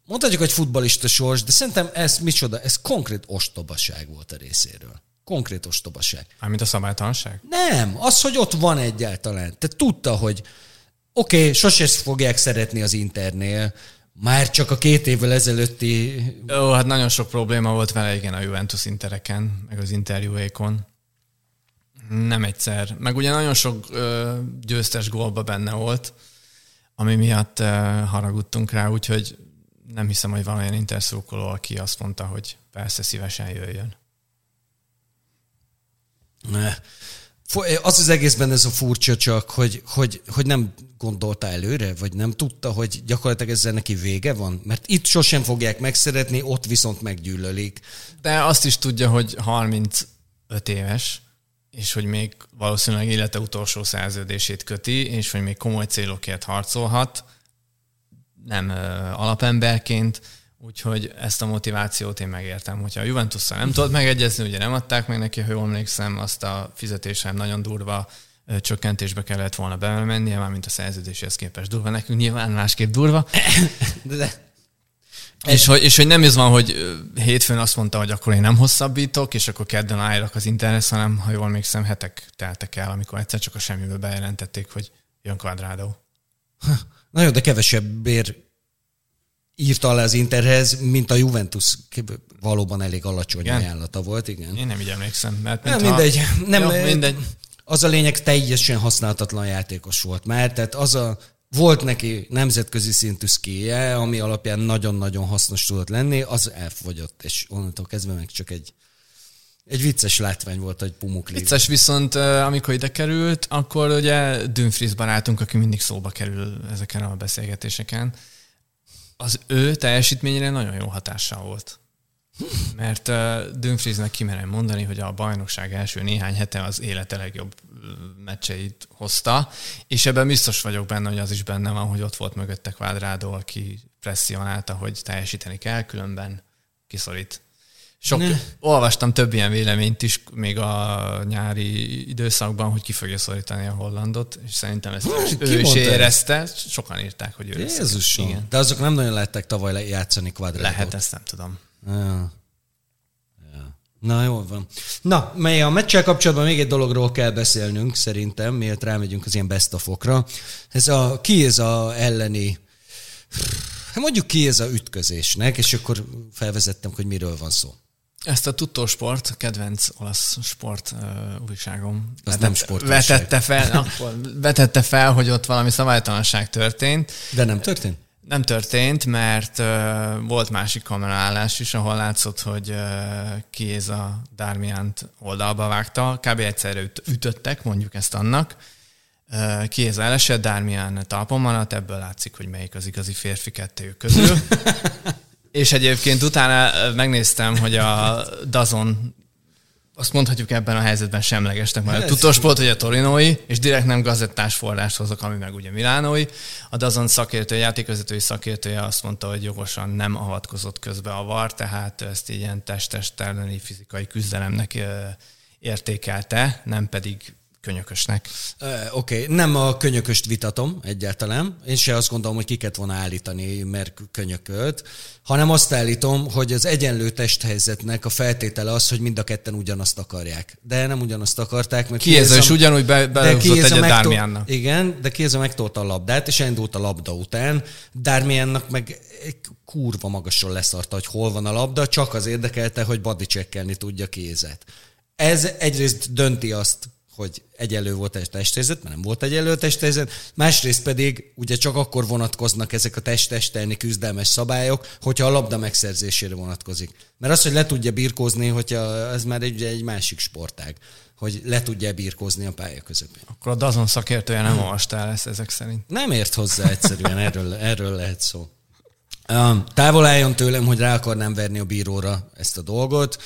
A: mondhatjuk, hogy futbalista sors, de szerintem ez micsoda, ez konkrét ostobaság volt a részéről. Konkrét ostobaság.
B: Mármint a szabálytalanság?
A: Nem, az, hogy ott van egyáltalán. Te tudta, hogy oké, okay, sose fogják szeretni az Internél, már csak a két évvel ezelőtti...
B: Ó, hát nagyon sok probléma volt vele, igen, a Juventus intereken, meg az interjúékon. Nem egyszer. Meg ugye nagyon sok ö, győztes gólba benne volt, ami miatt ö, haragudtunk rá, úgyhogy nem hiszem, hogy van olyan interszókoló, aki azt mondta, hogy persze szívesen jöjjön.
A: Ne. Az az egészben ez a furcsa csak, hogy, hogy, hogy nem gondolta előre, vagy nem tudta, hogy gyakorlatilag ezzel neki vége van? Mert itt sosem fogják megszeretni, ott viszont meggyűlölik.
B: De azt is tudja, hogy 35 éves, és hogy még valószínűleg élete utolsó szerződését köti, és hogy még komoly célokért harcolhat, nem ö, alapemberként, Úgyhogy ezt a motivációt én megértem. Hogyha a juventus nem tudott megegyezni, ugye nem adták meg neki, ha jól emlékszem, azt a fizetésem nagyon durva csökkentésbe kellett volna bemennie, már mint a szerződéshez képest durva. Nekünk nyilván másképp durva. De, de. És hogy, és hogy nem ez van, hogy hétfőn azt mondta, hogy akkor én nem hosszabbítok, és akkor kedden állok az internet, hanem ha jól emlékszem, hetek teltek el, amikor egyszer csak a semmiből bejelentették, hogy jön Quadrado.
A: Na jó, de kevesebb bér írta alá az Interhez, mint a Juventus valóban elég alacsony igen? ajánlata volt, igen.
B: Én nem így emlékszem. Mert
A: nem, mindegy. Nem, Jó, mindegy. Az a lényeg teljesen használhatatlan játékos volt már, tehát az a volt neki nemzetközi szintű szkéje, ami alapján nagyon-nagyon hasznos tudott lenni, az elfogyott, és onnantól kezdve meg csak egy, egy vicces látvány volt, hogy Pumukli.
B: Vicces viszont, amikor ide került, akkor ugye Dünfries barátunk, aki mindig szóba kerül ezeken a beszélgetéseken, az ő teljesítményére nagyon jó hatással volt. Mert uh, Dumfriesnek kimerem mondani, hogy a bajnokság első néhány hete az élete legjobb meccseit hozta, és ebben biztos vagyok benne, hogy az is benne van, hogy ott volt mögötte Quadrado, aki presszionálta, hogy teljesíteni kell, különben kiszorít. Sok, ne. olvastam több ilyen véleményt is még a nyári időszakban, hogy ki fogja szorítani a Hollandot, és szerintem ezt hmm, ő is érezte. Sokan írták, hogy ő
A: Jézusom. Igen. De azok nem nagyon lettek tavaly játszani kvadrátot.
B: Lehet, ezt nem tudom.
A: Ja. Ja. Na, jó van. Na, mely a meccsel kapcsolatban még egy dologról kell beszélnünk, szerintem, miért rámegyünk az ilyen best of-okra. Ez a ki ez a elleni Hát mondjuk ki ez a ütközésnek, és akkor felvezettem, hogy miről van szó.
B: Ezt a Tutto Sport, kedvenc olasz sport uh, újságom.
A: Az nem sport
B: vetette fel, akkor vetette fel, hogy ott valami szabálytalanság történt.
A: De nem történt?
B: Nem történt, mert uh, volt másik kameraállás is, ahol látszott, hogy uh, a Darmiant oldalba vágta. Kb. egyszerre üt- ütöttek, mondjuk ezt annak. Uh, Kiéza elesett, Darmian talpon maradt, ebből látszik, hogy melyik az igazi férfi kettőjük közül. És egyébként utána megnéztem, hogy a Dazon azt mondhatjuk ebben a helyzetben semlegesnek, mert a tutosport hogy a torinói, és direkt nem gazettás forrást hozok, ami meg ugye milánói. A Dazon szakértő, játékvezetői szakértője azt mondta, hogy jogosan nem avatkozott közbe a var, tehát ezt ilyen test-test elleni fizikai küzdelemnek értékelte, nem pedig könyökösnek.
A: Oké, okay. nem a könyököst vitatom egyáltalán. Én se azt gondolom, hogy kiket volna állítani, mert könyökölt, hanem azt állítom, hogy az egyenlő testhelyzetnek a feltétele az, hogy mind a ketten ugyanazt akarják. De nem ugyanazt akarták, mert
B: Kieza is ugyanúgy be, belehúzott egyet Dármiánnak.
A: Igen, de Kieza megtolta a labdát, és elindult a labda után. Dármiánnak meg kurva magasról leszarta, hogy hol van a labda, csak az érdekelte, hogy bodycheckelni tudja Kézet. Ez egyrészt dönti azt, hogy egyenlő volt egy testhelyzet, mert nem volt egyenlő testhelyzet, másrészt pedig ugye csak akkor vonatkoznak ezek a test-testelni küzdelmes szabályok, hogyha a labda megszerzésére vonatkozik. Mert az, hogy le tudja birkózni, hogyha ez már egy, egy másik sportág, hogy le tudja birkózni a pálya közepén.
B: Akkor a Dazon szakértője nem olvastál ezt ezek szerint.
A: Nem ért hozzá egyszerűen, erről, erről lehet szó. Távol álljon tőlem, hogy rá akarnám verni a bíróra ezt a dolgot.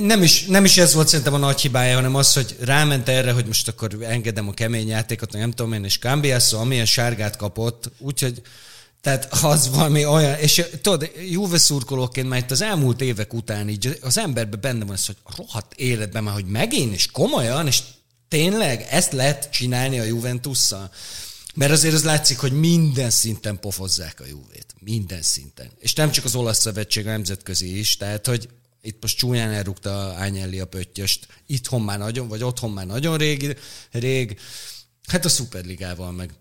A: Nem is, nem is ez volt szerintem a nagy hibája, hanem az, hogy ráment erre, hogy most akkor engedem a kemény játékot, nem tudom én, és Cambiasso amilyen sárgát kapott, úgyhogy tehát az valami olyan, és tudod, Juve szurkolóként már itt az elmúlt évek után így az emberben benne van ez, hogy a rohadt életben már, hogy megint, és komolyan, és tényleg ezt lehet csinálni a Juventusszal. Mert azért az látszik, hogy minden szinten pofozzák a Juvét. Minden szinten. És nem csak az olasz szövetség, a nemzetközi is. Tehát, hogy itt most csúnyán elrúgta Ányelli a pöttyöst. Itthon már nagyon, vagy otthon már nagyon rég, rég. Hát a Superligával meg.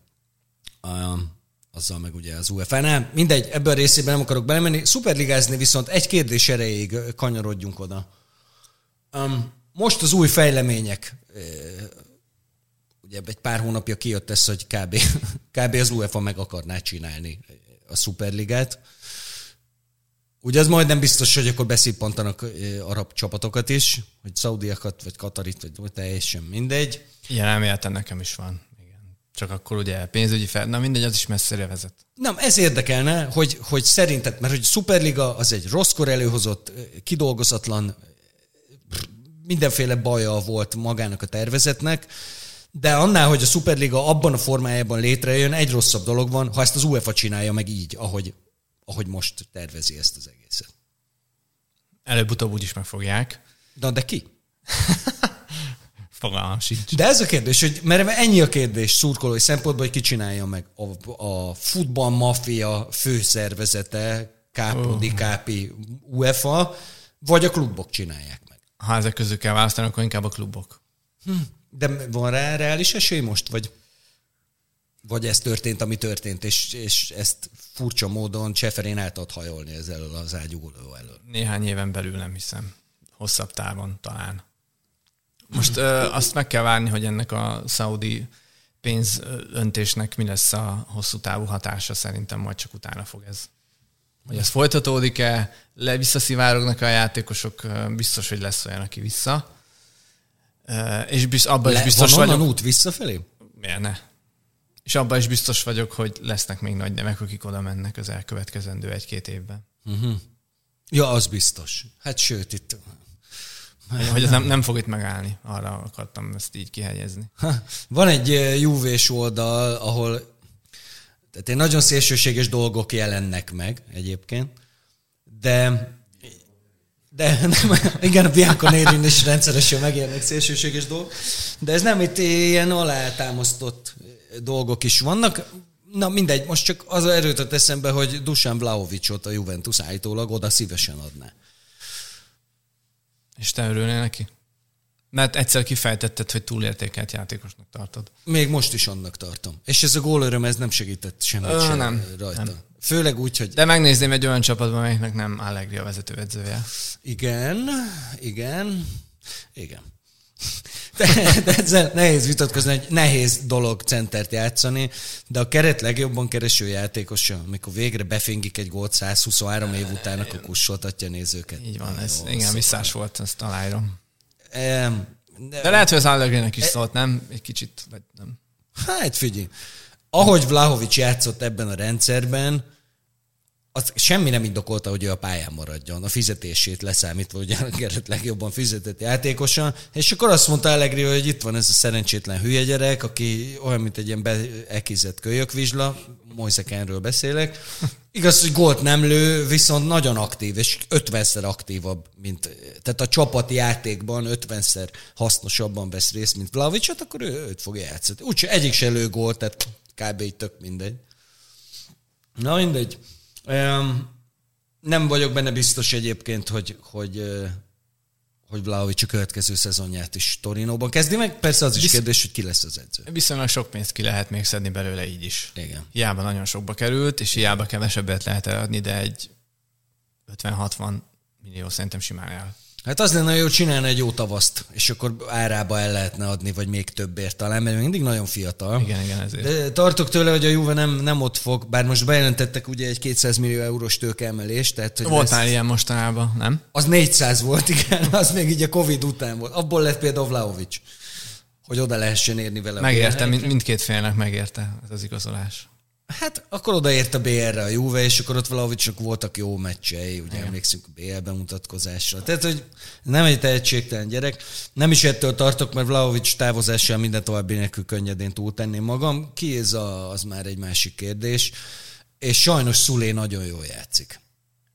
A: Um, azzal meg ugye az UEFA. Nem, mindegy, ebből a részében nem akarok belemenni. Szuperligázni viszont egy kérdés erejéig kanyarodjunk oda. Um, most az új fejlemények ugye egy pár hónapja kijött ez, hogy kb. kb. az UEFA meg akarná csinálni a Superligát. Ugye az majdnem biztos, hogy akkor beszippantanak arab csapatokat is, hogy szaudiakat, vagy katarit, vagy teljesen mindegy.
B: Ilyen elméletem nekem is van. Igen. Csak akkor ugye pénzügyi fel... Na mindegy, az is messzire vezet.
A: Nem, ez érdekelne, hogy, hogy szerinted, mert hogy Superliga az egy rosszkor előhozott, kidolgozatlan, mindenféle baja volt magának a tervezetnek, de annál, hogy a Superliga abban a formájában létrejön, egy rosszabb dolog van, ha ezt az UEFA csinálja meg így, ahogy, ahogy most tervezi ezt az egészet.
B: Előbb-utóbb úgyis megfogják.
A: De, de ki?
B: Fogalmam sincs.
A: De ez a kérdés, hogy mert ennyi a kérdés szurkolói szempontból, hogy ki csinálja meg a, a futball mafia főszervezete, Kápodi, oh. Kápi, UEFA, vagy a klubok csinálják meg.
B: Ha ezek közül kell választani, akkor inkább a klubok.
A: Hm. De van rá reális esély most, vagy, vagy ez történt, ami történt, és, és ezt furcsa módon Cseferén el tudod hajolni ezzel az ágyugoló elől?
B: Néhány éven belül nem hiszem. Hosszabb távon talán. Most ö, azt meg kell várni, hogy ennek a szaudi pénzöntésnek mi lesz a hosszú távú hatása, szerintem majd csak utána fog ez. Hogy ez folytatódik-e, le visszaszivárognak a játékosok, biztos, hogy lesz olyan, aki vissza. És biz, abban Le, is biztos
A: van
B: vagyok...
A: út visszafelé?
B: Miért ne? És abban is biztos vagyok, hogy lesznek még nagy nemek, akik oda mennek az elkövetkezendő egy-két évben. Uh-huh.
A: Ja, az biztos. Hát sőt, itt...
B: Hogy ez nem, nem fog itt megállni. Arra akartam ezt így kihegyezni.
A: Van egy júvés oldal, ahol tehát egy nagyon szélsőséges dolgok jelennek meg egyébként, de de nem, igen, a Bianca Nérin is rendszeresen megjelennek szélsőséges dolgok, de ez nem itt ilyen alátámasztott dolgok is vannak. Na mindegy, most csak az erőt eszembe, hogy Dusan Vlaovicsot a Juventus állítólag oda szívesen adná.
B: És te örülnél neki? Mert egyszer kifejtetted, hogy túlértékelt játékosnak tartod.
A: Még most is annak tartom. És ez a gólöröm, ez nem segített semmit Ö, sem nem, rajta. Nem. Főleg úgy, hogy...
B: De megnézném egy olyan csapatban, amelyiknek nem Allegri a vezetőedzője.
A: Igen, igen, igen. De ezzel nehéz vitatkozni, hogy nehéz dolog centert játszani, de a keret legjobban kereső játékosa, amikor végre befingik egy gólt 123 év után, akkor kussoltatja nézőket.
B: Így van, ez Jó, igen, visszás volt, ezt aláírom. Um, de, de lehet, hogy az Allegri-nek is e, szólt, nem? Egy kicsit, vagy nem.
A: Hát figyelj, ahogy Vlahovics játszott ebben a rendszerben, az semmi nem indokolta, hogy ő a pályán maradjon, a fizetését leszámítva, hogy a Gerett legjobban fizetett játékosan, és akkor azt mondta Allegri, hogy itt van ez a szerencsétlen hülye gyerek, aki olyan, mint egy ilyen beekizett kölyökvizsla, Moisekenről beszélek. Igaz, hogy gólt nem lő, viszont nagyon aktív, és 50-szer aktívabb, mint, tehát a csapati játékban 50-szer hasznosabban vesz részt, mint Vlaovic, hát akkor ő, őt fogja játszani. Úgyhogy egyik se lő gólt, tehát kb. tök mindegy. Na mindegy. Nem vagyok benne biztos egyébként, hogy, hogy, hogy Vlaovic a következő szezonját is Torinóban kezdi meg. Persze az is Visz... kérdés, hogy ki lesz az edző.
B: Viszonylag sok pénzt ki lehet még szedni belőle így is.
A: Igen.
B: Hiába nagyon sokba került, és hiába kevesebbet lehet eladni, de egy 50-60 millió szerintem simán el.
A: Hát az lenne jó csinálni egy jó tavaszt, és akkor árába el lehetne adni, vagy még többért talán, mert mindig nagyon fiatal.
B: Igen, igen, ezért.
A: De tartok tőle, hogy a Juve nem, nem ott fog, bár most bejelentettek ugye egy 200 millió eurós tőkeemelést. Tehát, hogy
B: volt már ilyen mostanában, nem?
A: Az 400 volt, igen, az még így a Covid után volt. Abból lett például Vlaovic, hogy oda lehessen érni vele.
B: Megérte, mind, mindkét félnek megérte ez az igazolás.
A: Hát akkor odaért a BR-re a Juve, és akkor ott valahogy csak voltak jó meccsei, ugye Igen. emlékszünk a BL bemutatkozásra. Tehát, hogy nem egy tehetségtelen gyerek. Nem is ettől tartok, mert Vlaovic távozással minden további nélkül könnyedén túltenném magam. Ki ez a, az már egy másik kérdés. És sajnos Szulé nagyon jól játszik.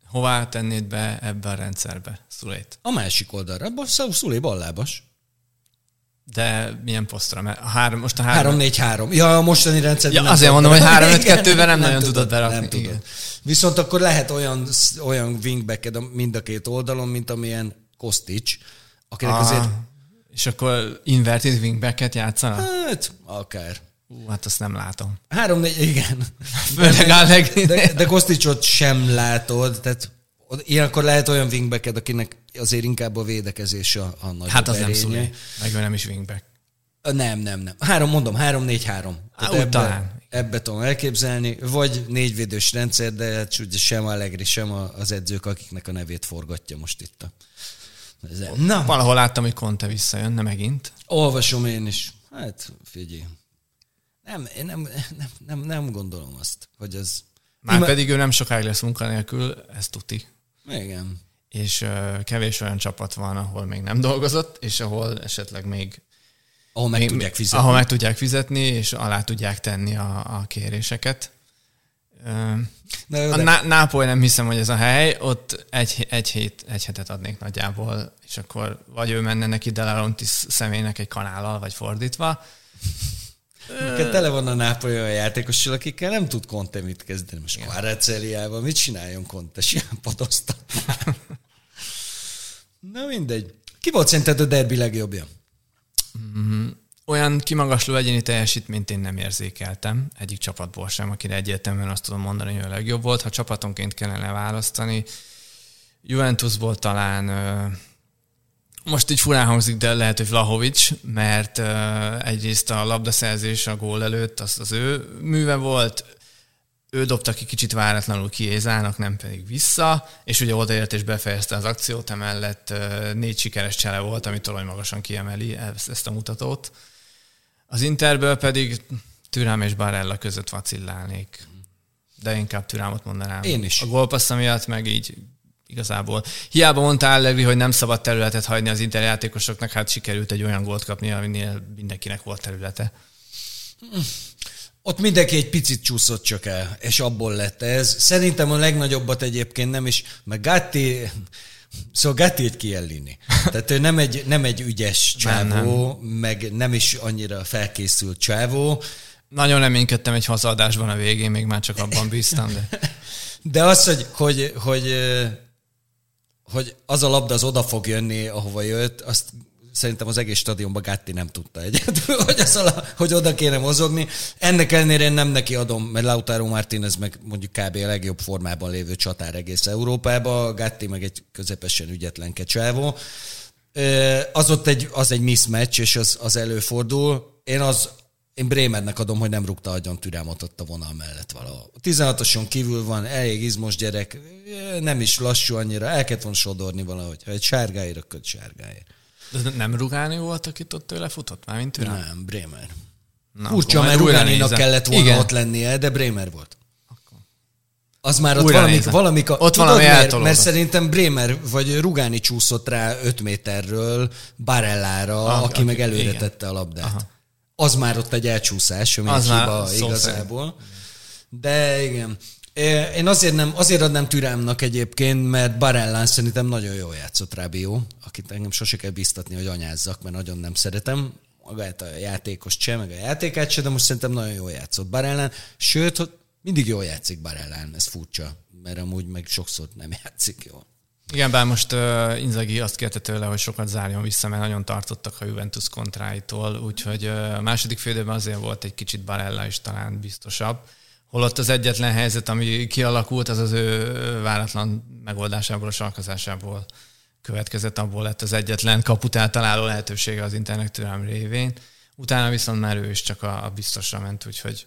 B: Hová tennéd be ebbe a rendszerbe Szulét?
A: A másik oldalra. Szulé ballábas.
B: De milyen posztra? Mert a három, most a három...
A: 3-4-3. Ja, a mostani rendszer.
B: Ja, azért mondom, hogy 3-5-2-ben nem, nem nagyon tudod berakni. Nem
A: tudod. Viszont akkor lehet olyan, olyan wingback mind a két oldalon, mint amilyen Kostic, akinek ah, azért...
B: És akkor inverted wingbacket játszanak?
A: Hát, akár.
B: Ú, hát azt nem látom.
A: Három, négy, igen.
B: Főleg
A: de, de, de Kosticot sem látod, tehát Ilyenkor lehet olyan wingbacked, akinek azért inkább a védekezés a, a nagy
B: Hát az erénye. nem szólé. Meg nem is wingback.
A: Nem, nem, nem. Három, mondom, három, négy, három.
B: Ebbe, talán.
A: Ebbe tudom elképzelni. Vagy négyvédős rendszer, de hát ugye sem Allegri, sem az edzők, akiknek a nevét forgatja most itt a...
B: Na. Valahol láttam, hogy Conte visszajönne megint.
A: Olvasom én is. Hát, figyelj. Nem, én nem, nem, nem, nem gondolom azt, hogy az...
B: Már Ima... pedig ő nem sokáig lesz munkanélkül, ez tuti.
A: Igen.
B: És kevés olyan csapat van, ahol még nem dolgozott, és ahol esetleg még
A: ahol meg még, tudják fizetni.
B: Ahol meg tudják fizetni, és alá tudják tenni a, a kéréseket. Uh, a Ná- Nápoly nem hiszem, hogy ez a hely, ott egy, egy, hét, egy hetet adnék nagyjából, és akkor vagy ő menne neki Delarontis személynek egy kanállal, vagy fordítva,
A: Neked tele van a Nápoly olyan játékossal, akikkel nem tud Conte mit kezdeni. Most Kvareceliával mit csináljon Conte? Simán padozta. Na mindegy. Ki volt szerinted a derbi legjobbja?
B: Mm-hmm. Olyan kimagasló egyéni teljesítményt én nem érzékeltem egyik csapatból sem, akire egyértelműen azt tudom mondani, hogy a legjobb volt. Ha csapatonként kellene választani, Juventusból talán most így furán hangzik, de lehet, hogy Vlahovics, mert egyrészt a labdaszerzés a gól előtt az az ő műve volt, ő dobta ki kicsit váratlanul ki Ézának, nem pedig vissza, és ugye odaért és befejezte az akciót, emellett négy sikeres csele volt, ami torony magasan kiemeli ezt, a mutatót. Az Interből pedig Türám és Barella között vacillálnék. De inkább Türámot mondanám.
A: Én is.
B: A gólpassza miatt meg így igazából. Hiába mondta Allegri, hogy nem szabad területet hagyni az interjátékosoknak, hát sikerült egy olyan gólt kapni, aminél mindenkinek volt területe.
A: Ott mindenki egy picit csúszott csak el, és abból lett ez. Szerintem a legnagyobbat egyébként nem is, meg Gatti, Szóval Gatti egy Kiellini. Tehát ő nem egy, nem egy ügyes csávó, nem, nem. meg nem is annyira felkészült csávó.
B: Nagyon reménykedtem egy hazadásban a végén, még már csak abban bíztam. De,
A: de az, hogy, hogy, hogy hogy az a labda az oda fog jönni, ahova jött, azt szerintem az egész stadionban Gatti nem tudta egyedül, hogy, az a, hogy oda kéne mozogni. Ennek ellenére én nem neki adom, mert Lautaro Martinez meg mondjuk kb. a legjobb formában lévő csatár egész Európába, Gatti meg egy közepesen ügyetlen kecsávó. Az ott egy, az egy mismatch, és az, az előfordul. Én az, én Bremernek adom, hogy nem rúgta agyon türelmot ott a vonal mellett valahol. 16-oson kívül van, elég izmos gyerek, nem is lassú annyira, el kellett volna sodorni valahogy. Ha egy sárgáért, akkor sárgáért.
B: De nem Rugáni volt, akit ott tőle futott már, mint türelm?
A: Nem, Bremer. Na, Furcsa, mert Rugáninak kellett volna Igen. ott lennie, de Bremer volt. Akkor. Az már ott
B: Újra
A: valami,
B: nézem.
A: valami,
B: Ott
A: tudod
B: valami eltolódott.
A: Mert szerintem Bremer vagy Rugani csúszott rá 5 méterről Barellára,
B: Ah,
A: aki
B: aki-
A: meg előre
B: igen.
A: tette a labdát.
B: Aha.
A: Az már ott egy elcsúszás, ami
B: Az
A: hiba igazából. De igen. Én azért, nem, azért adnám türámnak egyébként, mert Barellán szerintem nagyon jól játszott Rábió, akit engem sose kell biztatni, hogy anyázzak, mert nagyon nem szeretem magát a játékos se, meg a játékát se, de most szerintem nagyon jól játszott Barellán. Sőt, mindig jól játszik Barellán, ez furcsa, mert amúgy meg sokszor nem játszik jól.
B: Igen, bár most uh, Inzaghi azt kérte tőle, hogy sokat zárjon vissza, mert nagyon tartottak a Juventus kontráitól, úgyhogy uh, a második félidőben azért volt egy kicsit Barella is talán biztosabb. Holott az egyetlen helyzet, ami kialakult, az az ő váratlan megoldásából, a sarkazásából következett, abból lett az egyetlen kaput eltaláló lehetősége az internet türelm révén. Utána viszont már ő is csak a, a biztosra ment, úgyhogy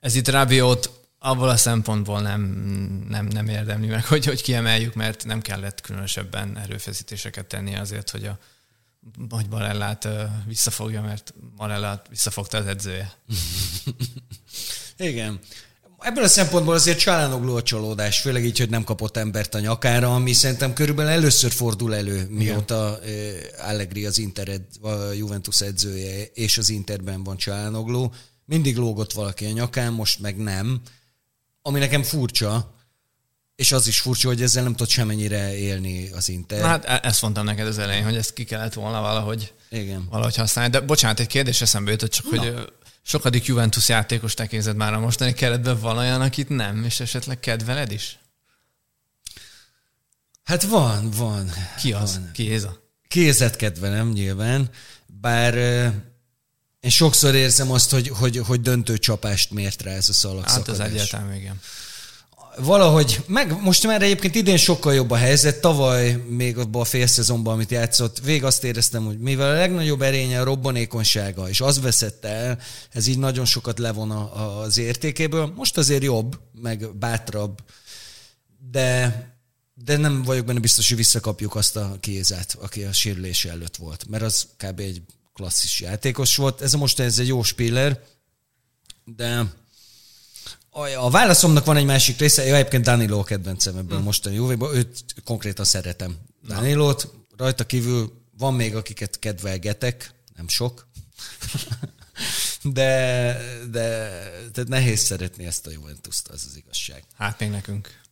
B: ez itt Rabiot abból a szempontból nem, nem, nem érdemli meg, hogy, hogy kiemeljük, mert nem kellett különösebben erőfeszítéseket tenni azért, hogy a hogy Barellát visszafogja, mert Barellát visszafogta az edzője.
A: Igen. Ebből a szempontból azért csalánogló a csalódás, főleg így, hogy nem kapott embert a nyakára, ami szerintem körülbelül először fordul elő, mióta eh, Allegri az Inter, a Juventus edzője, és az Interben van csalánogló. Mindig lógott valaki a nyakán, most meg nem. Ami nekem furcsa, és az is furcsa, hogy ezzel nem tud semennyire élni az Inter.
B: Hát e- ezt mondtam neked az elején, hogy ezt ki kellett volna valahogy,
A: Igen.
B: valahogy használni. De bocsánat, egy kérdés eszembe jutott, csak hogy ö, sokadik Juventus játékos tekinted már a mostani keretben van olyan, akit nem, és esetleg kedveled is?
A: Hát van, van.
B: Ki az?
A: Van.
B: Ki Éza?
A: Kézet kedvelem nyilván, bár én sokszor érzem azt, hogy, hogy, hogy döntő csapást mért rá ez a szalagszakadás.
B: Hát az egyáltalán igen.
A: Valahogy, meg most már egyébként idén sokkal jobb a helyzet, tavaly még abban a fél szezonban, amit játszott, vég azt éreztem, hogy mivel a legnagyobb erénye a robbanékonysága, és az veszette el, ez így nagyon sokat levon a- a- az értékéből. Most azért jobb, meg bátrabb, de, de nem vagyok benne biztos, hogy visszakapjuk azt a kézát, aki a sérülése előtt volt, mert az kb. egy klasszis játékos volt. Ez a most ez egy jó spiller, de a, válaszomnak van egy másik része, én egyébként Danilo a kedvencem ebből a mostani Juvéban, őt konkrétan szeretem. Danilót, rajta kívül van még, akiket kedvelgetek, nem sok, de, de tehát nehéz szeretni ezt a Juventus-t, az az igazság.
B: Hát még nekünk.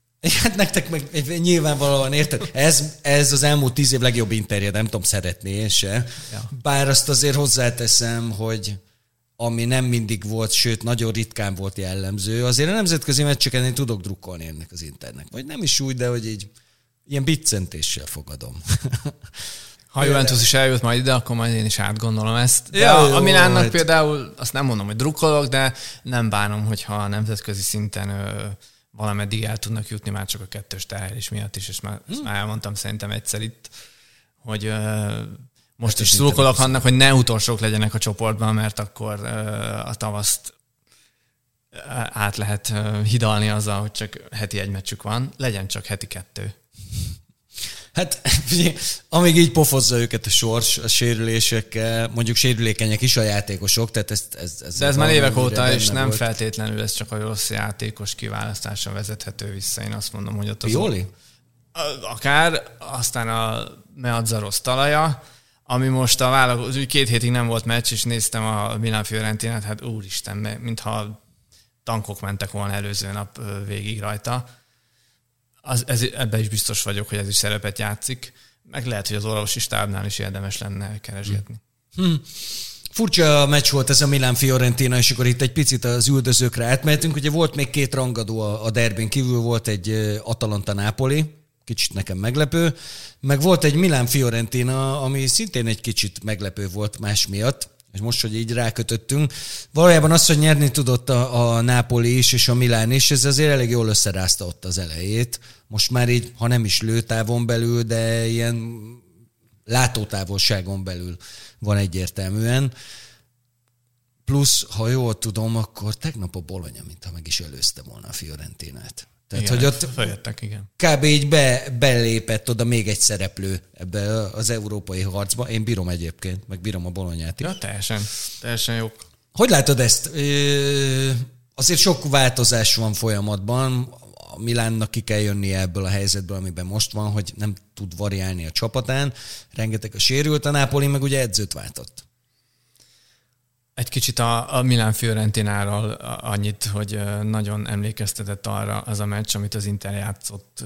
A: Hát nektek meg nyilvánvalóan érted, ez, ez az elmúlt tíz év legjobb interje, nem tudom szeretni én se.
B: Ja.
A: Bár azt azért hozzáteszem, hogy ami nem mindig volt, sőt, nagyon ritkán volt jellemző, azért a nemzetközi meccseken én tudok drukkolni ennek az internek. Vagy nem is úgy, de hogy így ilyen biccentéssel fogadom.
B: Ha Juventus is eljut majd ide, akkor majd én is átgondolom ezt. De
A: Ja, jó,
B: a Milánnak
A: hát-
B: például, azt nem mondom, hogy drukkolok, de nem bánom, hogyha a nemzetközi szinten ö, valameddig el tudnak jutni már csak a kettős teherés miatt is, és már, ezt már elmondtam szerintem egyszer itt, hogy ö, most is
A: ez
B: szurkolok annak, hogy ne utolsók legyenek a csoportban, mert akkor a tavaszt át lehet hidalni azzal, hogy csak heti egy meccsük van, legyen csak heti kettő.
A: Hát figyelj, amíg így pofozza őket a sors, a sérülésekkel, mondjuk sérülékenyek is a játékosok, tehát ez, ez, ez
B: De ez már évek óta, és nem
A: volt.
B: feltétlenül ez csak a rossz játékos kiválasztása vezethető vissza. Én azt mondom, hogy ott az...
A: Pioli?
B: Akár, aztán a Meazza rossz talaja, ami most a válogató, úgy két hétig nem volt meccs, és néztem a Milan Fiorentinát, hát úristen, mintha tankok mentek volna előző nap végig rajta. Az, ez, ebben is biztos vagyok, hogy ez is szerepet játszik. Meg lehet, hogy az orvosi stábnál is érdemes lenne keresgetni.
A: Furcsa a meccs volt ez a Milán Fiorentina, és akkor itt egy picit az üldözőkre átmehetünk. Ugye volt még két rangadó a, a derbén kívül, volt egy Atalanta Nápoli, kicsit nekem meglepő, meg volt egy Milán Fiorentina, ami szintén egy kicsit meglepő volt más miatt, és most, hogy így rákötöttünk. Valójában az, hogy nyerni tudott a, a Nápoli is, és a Milán is, ez azért elég jól összerázta ott az elejét. Most már így, ha nem is lőtávon belül, de ilyen látótávolságon belül van egyértelműen. Plusz, ha jól tudom, akkor tegnap a Bologna, mintha meg is előzte volna a Fiorentinát. Tehát,
B: Igen,
A: hogy ott
B: Feljöttek, igen.
A: kb. így be, belépett oda még egy szereplő ebbe az európai harcba. Én bírom egyébként, meg bírom a Bolonyát is.
B: Ja, teljesen, teljesen jó.
A: Hogy látod ezt? Ö, Azért sok változás van folyamatban. a Milánnak ki kell jönnie ebből a helyzetből, amiben most van, hogy nem tud variálni a csapatán, rengeteg a sérült, a Napoli meg ugye edzőt váltott.
B: Egy kicsit a, a Milán Fiorentináról annyit, hogy nagyon emlékeztetett arra az a meccs, amit az Inter játszott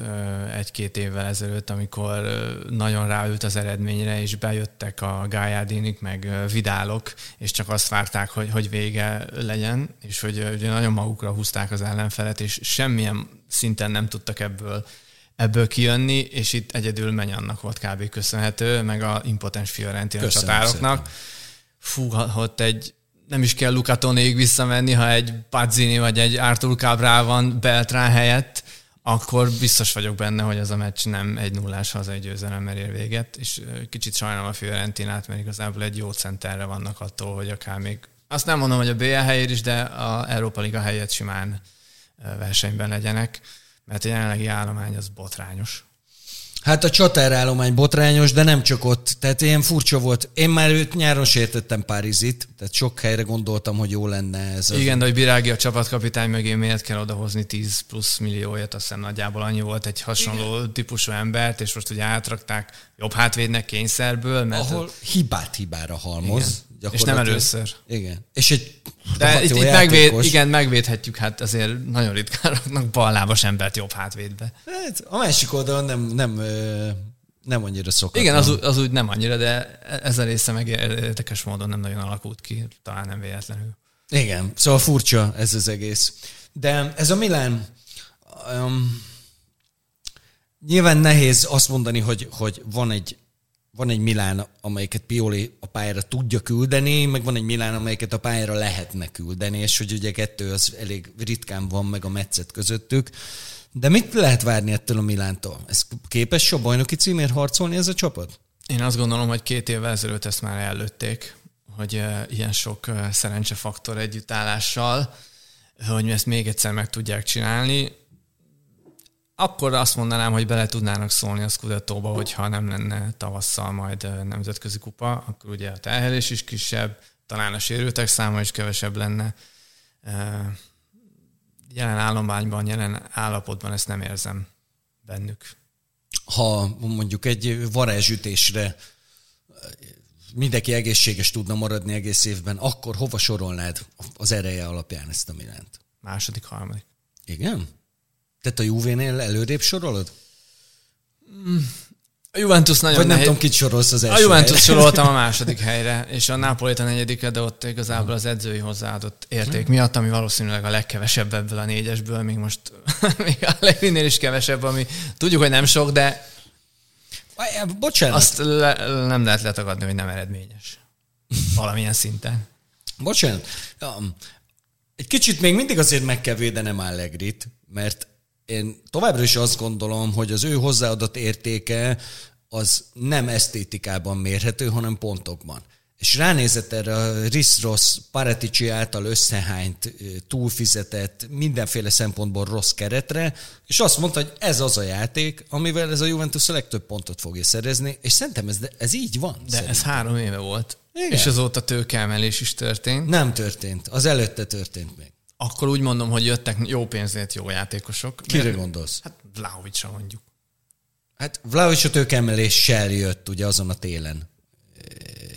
B: egy-két évvel ezelőtt, amikor nagyon ráült az eredményre, és bejöttek a Gájádinik, meg Vidálok, és csak azt várták, hogy, hogy vége legyen, és hogy ugye nagyon magukra húzták az ellenfelet, és semmilyen szinten nem tudtak ebből ebből kijönni, és itt egyedül annak volt kb. köszönhető, meg a impotens Fiorentina csatároknak. Fú, ott egy nem is kell Luca Tonéig visszamenni, ha egy Pazzini vagy egy Artur Cabral van Beltrán helyett, akkor biztos vagyok benne, hogy ez a meccs nem egy nullás hazai győzelemmel ér véget, és kicsit sajnálom a Fiorentinát, mert igazából egy jó centerre vannak attól, hogy akár még, azt nem mondom, hogy a BL helyért is, de a Európa Liga helyett simán versenyben legyenek, mert a jelenlegi állomány az botrányos.
A: Hát a csatárállomány botrányos, de nem csak ott. Tehát ilyen furcsa volt. Én már őt nyáron sértettem Párizit, tehát sok helyre gondoltam, hogy jó lenne ez.
B: Igen, az... de hogy Birági a csapatkapitány mögé miért kell odahozni 10 plusz millióját, azt hiszem nagyjából annyi volt egy hasonló Igen. típusú embert, és most ugye átrakták jobb hátvédnek kényszerből.
A: Mert Ahol hibát hibára halmoz. Igen.
B: És nem először.
A: Igen. És egy
B: De itt, itt megvéd, igen, megvédhetjük, hát azért nagyon ritkán raknak ballábas embert jobb hátvédbe.
A: Hát a másik oldalon nem, nem, nem annyira szokatlan.
B: Igen, az, az úgy nem annyira, de ez a része meg érdekes módon nem nagyon alakult ki, talán nem véletlenül.
A: Igen, szóval furcsa ez az egész. De ez a Milán, um, nyilván nehéz azt mondani, hogy, hogy van egy van egy Milán, amelyiket Pioli a pályára tudja küldeni, meg van egy Milán, amelyiket a pályára lehetne küldeni, és hogy ugye kettő az elég ritkán van meg a meccet közöttük. De mit lehet várni ettől a Milántól? Ez képes a bajnoki címért harcolni ez a csapat?
B: Én azt gondolom, hogy két évvel ezelőtt ezt már előtték, hogy ilyen sok szerencsefaktor együttállással, hogy ezt még egyszer meg tudják csinálni akkor azt mondanám, hogy bele tudnának szólni a Scudettóba, hogyha nem lenne tavasszal majd nemzetközi kupa, akkor ugye a terhelés is kisebb, talán a sérültek száma is kevesebb lenne. Jelen állományban, jelen állapotban ezt nem érzem bennük.
A: Ha mondjuk egy varázsütésre mindenki egészséges tudna maradni egész évben, akkor hova sorolnád az ereje alapján ezt a Milánt?
B: Második, harmadik.
A: Igen? Tehát a Juve-nél előrébb sorolod?
B: A Juventus nagyon
A: Vagy nem nehéz. tudom, kit sorolsz az első
B: A Juventus helyre. soroltam a második helyre, és a Napoli a negyedike, de ott igazából az edzői hozzáadott érték hmm. miatt, ami valószínűleg a legkevesebb ebből a négyesből, még most még a Levinél is kevesebb, ami tudjuk, hogy nem sok, de
A: Bocsánat.
B: Azt le, nem lehet letagadni, hogy nem eredményes. Valamilyen szinten.
A: Bocsánat. Egy kicsit még mindig azért meg kell védenem Allegrit, mert én továbbra is azt gondolom, hogy az ő hozzáadott értéke az nem esztétikában mérhető, hanem pontokban. És ránézett erre a Riss Ross Paratici által összehányt, túlfizetett, mindenféle szempontból rossz keretre, és azt mondta, hogy ez az a játék, amivel ez a Juventus a legtöbb pontot fogja szerezni, és szerintem ez, ez így van.
B: De
A: szerintem.
B: ez három éve volt. Igen. És azóta tőkeemelés is történt.
A: Nem történt. Az előtte történt még.
B: Akkor úgy mondom, hogy jöttek jó pénzért jó játékosok.
A: Kire Mert, gondolsz?
B: Hát Vlahovicra mondjuk.
A: Hát Vlahovic a tőkemeléssel jött ugye azon a télen.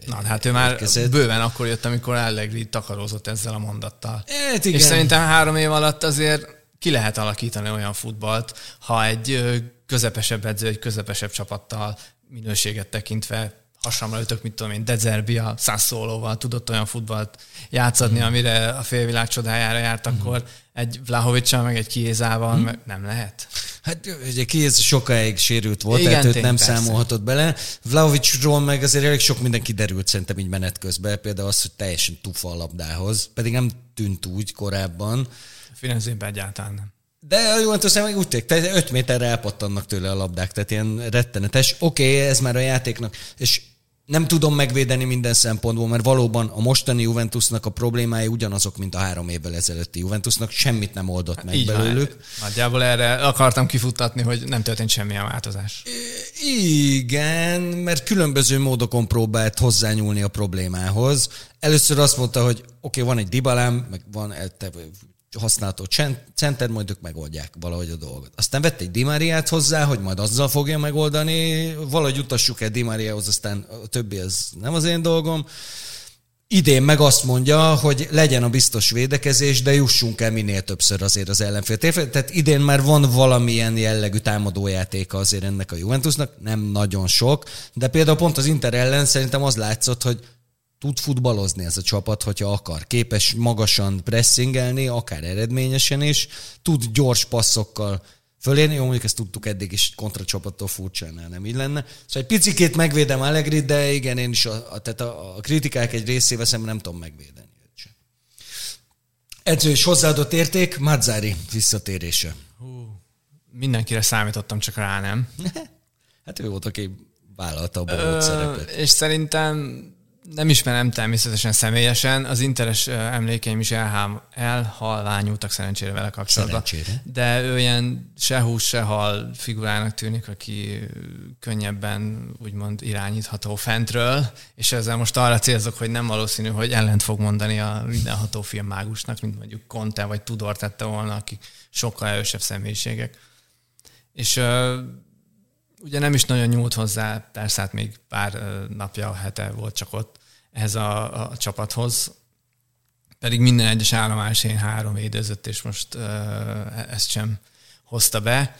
B: Na, hát ő már érkezett. bőven akkor jött, amikor Allegri takarózott ezzel a mondattal.
A: Hát igen.
B: És szerintem három év alatt azért ki lehet alakítani olyan futballt, ha egy közepesebb edző, egy közepesebb csapattal minőséget tekintve hasamra ütök, mit tudom én, Dezerbi a Sassuolóval tudott olyan futballt játszani, mm. amire a félvilág csodájára járt, mm. akkor egy Vlahovicsal, meg egy Kiézával mm. nem lehet.
A: Hát ugye Kiéz sokáig sérült volt, Igen, tehát őt nem persze. számolhatott bele. Vlahovicsról meg azért elég sok minden kiderült szerintem így menet közben, például az, hogy teljesen tufa a labdához, pedig nem tűnt úgy korábban.
B: Firenzében egyáltalán nem.
A: De a Juventus meg úgy tényleg, tehát 5 méterre elpattannak tőle a labdák, tehát ilyen rettenetes. Oké, okay, ez már a játéknak. És nem tudom megvédeni minden szempontból, mert valóban a mostani Juventusnak a problémái ugyanazok, mint a három évvel ezelőtti Juventusnak, semmit nem oldott meg Így belőlük.
B: Van. Nagyjából erre akartam kifuttatni, hogy nem történt semmilyen változás.
A: Igen, mert különböző módokon próbált hozzányúlni a problémához. Először azt mondta, hogy oké, okay, van egy Dibalám, meg van használható center, majd ők megoldják valahogy a dolgot. Aztán vett egy Dimáriát hozzá, hogy majd azzal fogja megoldani, valahogy utassuk el Dimáriához, aztán a többi az nem az én dolgom. Idén meg azt mondja, hogy legyen a biztos védekezés, de jussunk el minél többször azért az ellenfél. Tehát idén már van valamilyen jellegű támadójátéka azért ennek a Juventusnak, nem nagyon sok, de például pont az Inter ellen szerintem az látszott, hogy tud futballozni ez a csapat, hogyha akar. Képes magasan pressingelni, akár eredményesen is, tud gyors passzokkal fölérni. Jó, mondjuk ezt tudtuk eddig is kontracsapattól furcsánál, nem így lenne. Szóval egy picikét megvédem Allegri, de igen, én is a, a, tehát a, a kritikák egy részével szemben nem tudom megvédeni. Edző és hozzáadott érték, Mazzari visszatérése. Hú,
B: mindenkire számítottam, csak rá nem.
A: hát ő volt, aki vállalta a bolgót szerepet.
B: És szerintem nem ismerem természetesen személyesen, az interes emlékeim is elhám, elhalványultak szerencsére vele kapcsolatban. Szerencsére. De ő ilyen se hús, se hal figurának tűnik, aki könnyebben úgymond irányítható fentről, és ezzel most arra célzok, hogy nem valószínű, hogy ellent fog mondani a mindenható filmmágusnak, mint mondjuk Conte vagy Tudor tette volna, akik sokkal erősebb személyiségek. És ugye nem is nagyon nyúlt hozzá, persze hát még pár napja, hete volt csak ott ehhez a, a csapathoz, pedig minden egyes állomásén három védőzött, és most ezt sem hozta be.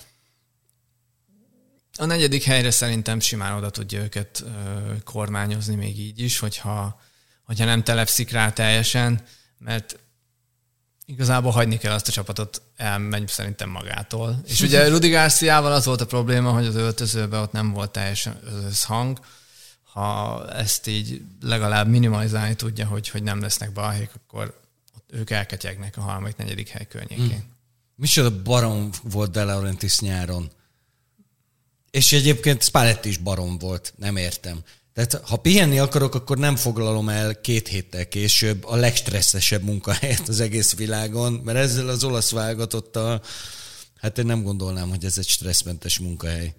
B: A negyedik helyre szerintem simán oda tudja őket kormányozni még így is, hogyha, hogyha nem telepszik rá teljesen, mert igazából hagyni kell azt a csapatot, elmegy szerintem magától. És ugye Rudi Garciával az volt a probléma, hogy az öltözőben ott nem volt teljesen összhang, ha ezt így legalább minimalizálni tudja, hogy, hogy nem lesznek balhék, akkor ők elketyegnek a harmadik, negyedik hely környékén. Hmm.
A: Micsoda barom volt De Laurentiis nyáron. És egyébként Spalletti is barom volt, nem értem. Tehát ha pihenni akarok, akkor nem foglalom el két héttel később a legstresszesebb munkahelyet az egész világon, mert ezzel az olasz válogatottal, hát én nem gondolnám, hogy ez egy stresszmentes munkahely.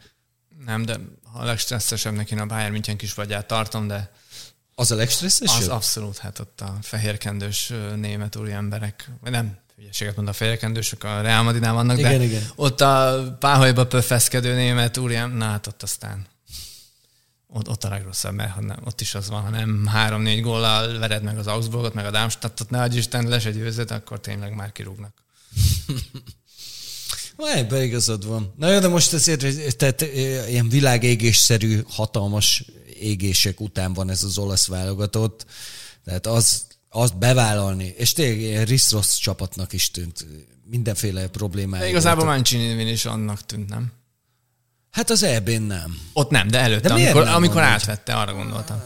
B: Nem, de a legstresszesebbnek én a Bayern München kis vagyát tartom, de
A: az a legstresszesebb?
B: Az abszolút, hát ott a fehérkendős német úri emberek, vagy nem, hülyeséget mond a fehérkendősök, a Real Madridnál vannak, igen, de igen. ott a páholyba pöfeszkedő német úri, na hát ott aztán ott, ott a legrosszabb, mert nem, ott is az van, ha nem három-négy góllal vered meg az Augsburgot, meg a Darmstadtot, ne adj Isten, les egy őzet, akkor tényleg már kirúgnak.
A: Ebben igazad van. Na jó, de most azért tehát, ilyen világégésszerű, hatalmas égések után van ez az olasz válogatott. Tehát az, azt bevállalni, és tényleg ilyen rossz csapatnak is tűnt. Mindenféle problémája.
B: De igazából Mancini is annak tűnt, nem?
A: Hát az eb nem.
B: Ott nem, de előtte, de amikor, nem amikor átvette, arra gondoltam.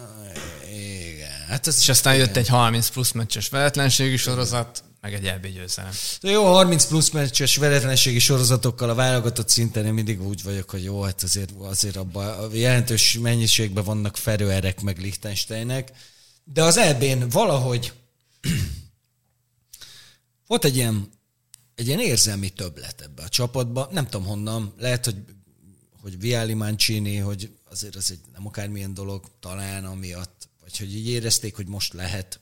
A: Igen. Hát
B: ez és aztán igen. jött egy 30 plusz meccses veletlenségi sorozat, meg egy EB győzelem.
A: De jó, 30 plusz meccses veretlenségi sorozatokkal a válogatott szinten én mindig úgy vagyok, hogy jó, hát azért, azért abban jelentős mennyiségben vannak Ferőerek meg Liechtensteinek, de az EB-n valahogy volt egy ilyen, egy ilyen érzelmi többlet ebbe a csapatba, nem tudom honnan, lehet, hogy hogy Viali Mancini, hogy azért az egy nem akármilyen dolog, talán amiatt, vagy hogy így érezték, hogy most lehet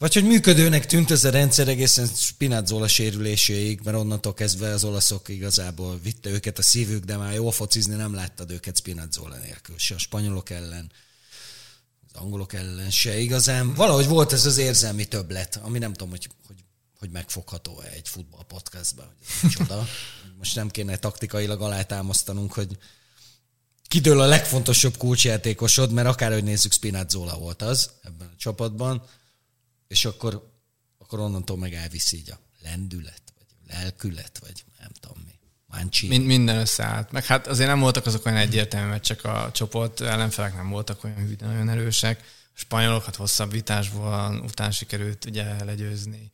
A: vagy hogy működőnek tűnt ez a rendszer egészen Spinazzola sérüléséig, mert onnantól kezdve az olaszok igazából vitte őket a szívük, de már jó focizni nem láttad őket Spinazzola nélkül, se a spanyolok ellen, az angolok ellen se igazán. Valahogy volt ez az érzelmi többlet, ami nem tudom, hogy, hogy, hogy megfogható-e egy futball podcastban. Hogy csoda. Most nem kéne taktikailag alátámasztanunk, hogy kidől a legfontosabb kulcsjátékosod, mert akárhogy nézzük, Spinazzola volt az ebben a csapatban és akkor, akkor onnantól meg elviszi így a lendület, vagy lelkület, vagy nem tudom mi.
B: Mind, minden összeállt. Meg hát azért nem voltak azok olyan egyértelmű meccsek a csoport, ellenfelek nem voltak olyan nagyon erősek. A spanyolokat hát hosszabb vitásból után sikerült ugye legyőzni.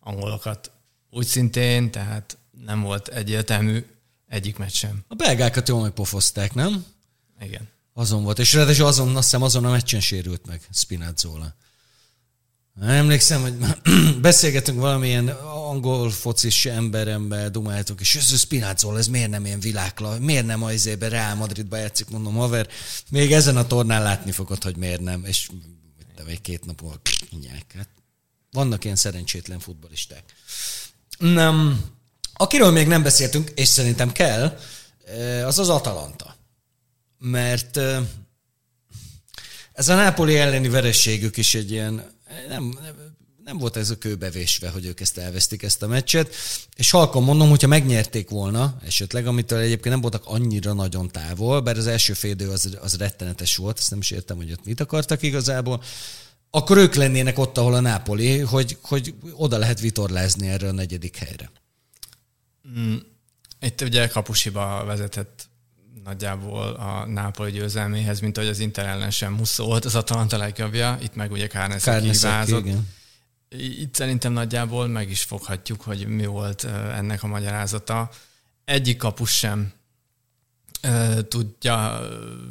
B: Angolokat úgy szintén, tehát nem volt egyértelmű egyik meccs sem.
A: A belgákat jól megpofozták, nem?
B: Igen.
A: Azon volt, és ráadásul azon, azt hiszem azon a meccsen sérült meg Spinazzola. Emlékszem, hogy beszélgetünk valamilyen angol focis emberemben, dumáltunk, és ez Spinazzola, ez miért nem ilyen világla, miért nem a izébe Real Madridba játszik, mondom, haver, még ezen a tornán látni fogod, hogy miért nem, és de egy két nap múlva hát, vannak ilyen szerencsétlen futbolisták. Nem. Akiről még nem beszéltünk, és szerintem kell, az az Atalanta. Mert ez a Nápoli elleni verességük is egy ilyen, nem, nem volt ez a kőbevésve, hogy ők ezt elvesztik, ezt a meccset, és halkan mondom, hogyha megnyerték volna esetleg, amitől egyébként nem voltak annyira nagyon távol, bár az első félidő az, az rettenetes volt, ezt nem is értem, hogy ott mit akartak igazából, akkor ők lennének ott, ahol a Nápoli, hogy, hogy oda lehet vitorlázni erre a negyedik helyre.
B: Mm, itt ugye kapusiba vezetett nagyjából a Nápoli győzelméhez, mint ahogy az Inter ellen sem Muszó volt az Atalanta legjobbja, itt meg ugye Kárneszek hibázott. Itt szerintem nagyjából meg is foghatjuk, hogy mi volt ennek a magyarázata. Egyik kapus sem tudja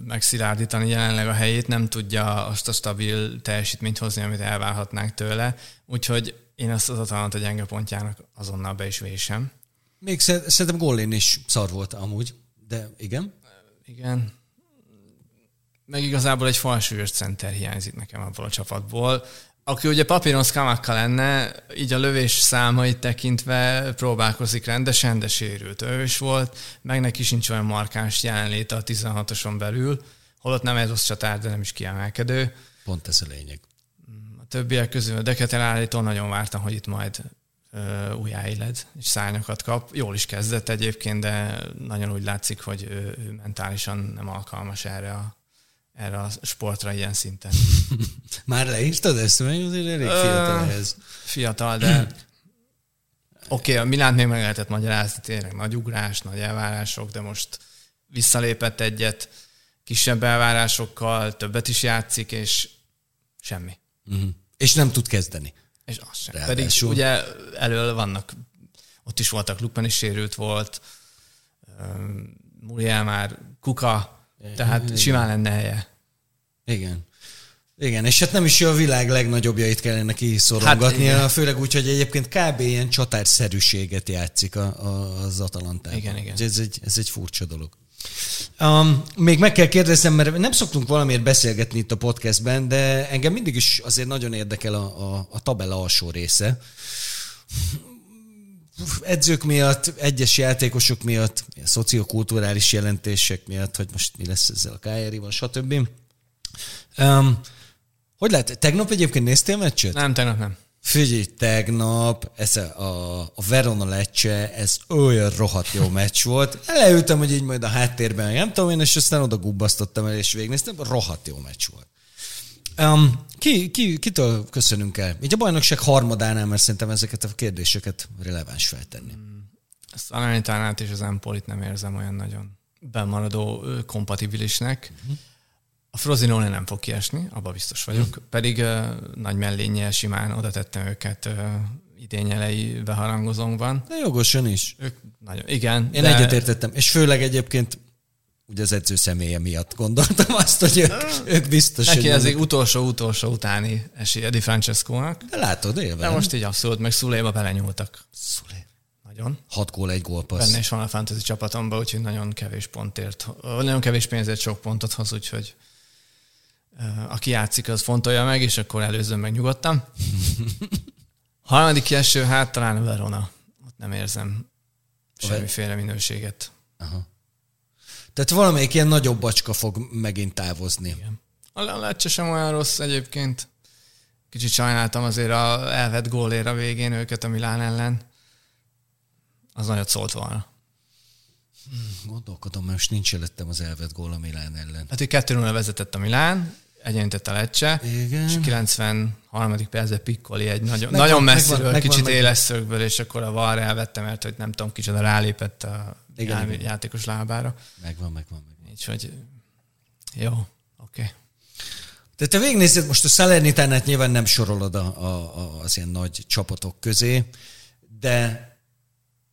B: megszilárdítani jelenleg a helyét, nem tudja azt a stabil teljesítményt hozni, amit elvárhatnánk tőle. Úgyhogy én azt az Atalanta gyenge pontjának azonnal be is vésem.
A: Még szerintem Gollin is szar volt amúgy, de igen.
B: Igen. Meg igazából egy falsúlyos center hiányzik nekem abból a csapatból aki ugye papíron Skamakka lenne, így a lövés számait tekintve próbálkozik rendesen, de sérült ő is volt, meg neki sincs olyan markáns jelenléte a 16-oson belül, holott nem ez rossz csatár, de nem is kiemelkedő.
A: Pont ez a lényeg.
B: A többiek közül a Deketel állító nagyon vártam, hogy itt majd újjáéled, és szárnyakat kap. Jól is kezdett egyébként, de nagyon úgy látszik, hogy ő, ő mentálisan nem alkalmas erre a erre a sportra ilyen szinten.
A: Már leírtad ezt, mert azért elég fiatal ehhez.
B: Fiatal, de oké, okay, a Milánt még meg lehetett magyarázni, tényleg nagy ugrás, nagy elvárások, de most visszalépett egyet, kisebb elvárásokkal, többet is játszik, és semmi.
A: Uh-huh. És nem tud kezdeni.
B: És az sem. Ráadásul. Pedig ugye elől vannak, ott is voltak, Lukman is sérült volt, Muriel már, Kuka, tehát Igen. simán lenne helye.
A: Igen. Igen, és hát nem is a világ legnagyobbjait kellene kiszorongatni, hát, főleg úgy, hogy egyébként kb. ilyen csatárszerűséget játszik a, a, az Atalantában.
B: Igen, igen.
A: Ez egy, ez egy furcsa dolog. Um, még meg kell kérdeznem, mert nem szoktunk valamiért beszélgetni itt a podcastben, de engem mindig is azért nagyon érdekel a, a, a tabella alsó része edzők miatt, egyes játékosok miatt, szociokulturális jelentések miatt, hogy most mi lesz ezzel a Kájerival, stb. Um, hogy lehet, tegnap egyébként néztél meccset?
B: Nem, tegnap nem.
A: Figyelj, tegnap ez a, a Verona Lecce, ez olyan rohadt jó meccs volt. Leültem, hogy így majd a háttérben, nem tudom én, és aztán oda gubbasztottam el, és végignéztem, rohadt jó meccs volt. Um, ki, ki, kitől köszönünk el? Így a bajnokság harmadánál, mert szerintem ezeket a kérdéseket releváns feltenni. Hmm.
B: Ezt Alanitánát és az Empolit nem érzem olyan nagyon bemaradó kompatibilisnek. Uh-huh. A Frozinone nem fog kiesni, abba biztos vagyok. Uh-huh. Pedig uh, nagy mellénye simán oda tettem őket uh, idényelei beharangozónkban.
A: De jogosan is.
B: Ők nagyon, igen.
A: Én de... egyetértettem. És főleg egyébként ugye az edző személye miatt gondoltam azt, hogy ők, ők biztos,
B: Neki ez egy utolsó-utolsó utáni esélye Di Francesco-nak.
A: De látod, élve.
B: De most így abszolút, meg Szuléba belenyúltak.
A: Szulé.
B: Nagyon.
A: Hat gól, egy gólpassz.
B: Benne is van a fantasy csapatomban, úgyhogy nagyon kevés pontért, nagyon kevés pénzért sok pontot hoz, úgyhogy aki játszik, az fontolja meg, és akkor előzőn meg nyugodtan. Harmadik első, hát talán a Verona. Ott nem érzem semmiféle minőséget. Aha.
A: Tehát valamelyik ilyen nagyobb bacska fog megint távozni.
B: Igen. A Lecce sem olyan rossz egyébként. Kicsit sajnáltam azért a elvett gólér a végén őket a Milán ellen. Az nagyot szólt volna.
A: Hmm, gondolkodom, mert most nincs előttem az elvett gól a Milán ellen.
B: Hát, hogy 2 0 vezetett a Milán, egyenített a Lecce, Igen. és 93. percben Piccoli egy nagyon, megvan, nagyon messziről, megvan, kicsit éles szögből, és akkor a VAR elvette, mert hogy nem tudom, kicsoda rálépett a igen, igen. játékos lábára.
A: Megvan, megvan, megvan.
B: Úgyhogy jó, oké. Okay.
A: De te végignézed, most a Salernitánát nyilván nem sorolod a, a, a, az ilyen nagy csapatok közé, de,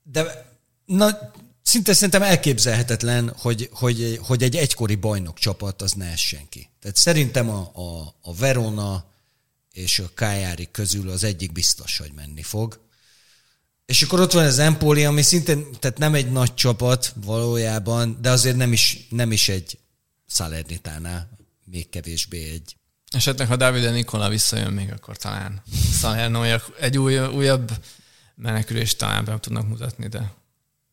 A: de na, szinte szerintem elképzelhetetlen, hogy, hogy, hogy egy egykori bajnok csapat az ne essen ki. Tehát szerintem a, a, a Verona és a Kájári közül az egyik biztos, hogy menni fog. És akkor ott van az Empoli, ami szintén, tehát nem egy nagy csapat valójában, de azért nem is, nem is egy Salernitánál, még kevésbé egy.
B: Esetleg, ha Davide Nikola visszajön még, akkor talán Salerno egy új, újabb menekülést talán be tudnak mutatni, de...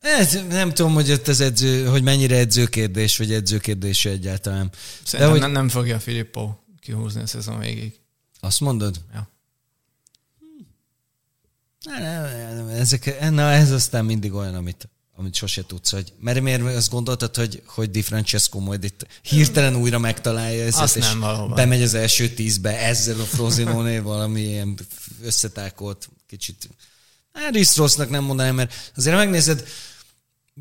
A: Ez, nem tudom, hogy ott az edző, hogy mennyire edzőkérdés, vagy edzőkérdés egyáltalán.
B: Szerintem De hogy... nem, nem fogja Filippo kihúzni a szezon végig.
A: Azt mondod?
B: Ja.
A: Ezek, na, ez aztán mindig olyan, amit, amit sose tudsz, hogy mert miért azt gondoltad, hogy, hogy Di Francesco majd itt hirtelen újra megtalálja ezt, azt és nem, valóban. bemegy az első tízbe ezzel a Frosinone valami ilyen összetákolt kicsit Hát Riszrosznak nem mondanám, mert azért megnézed,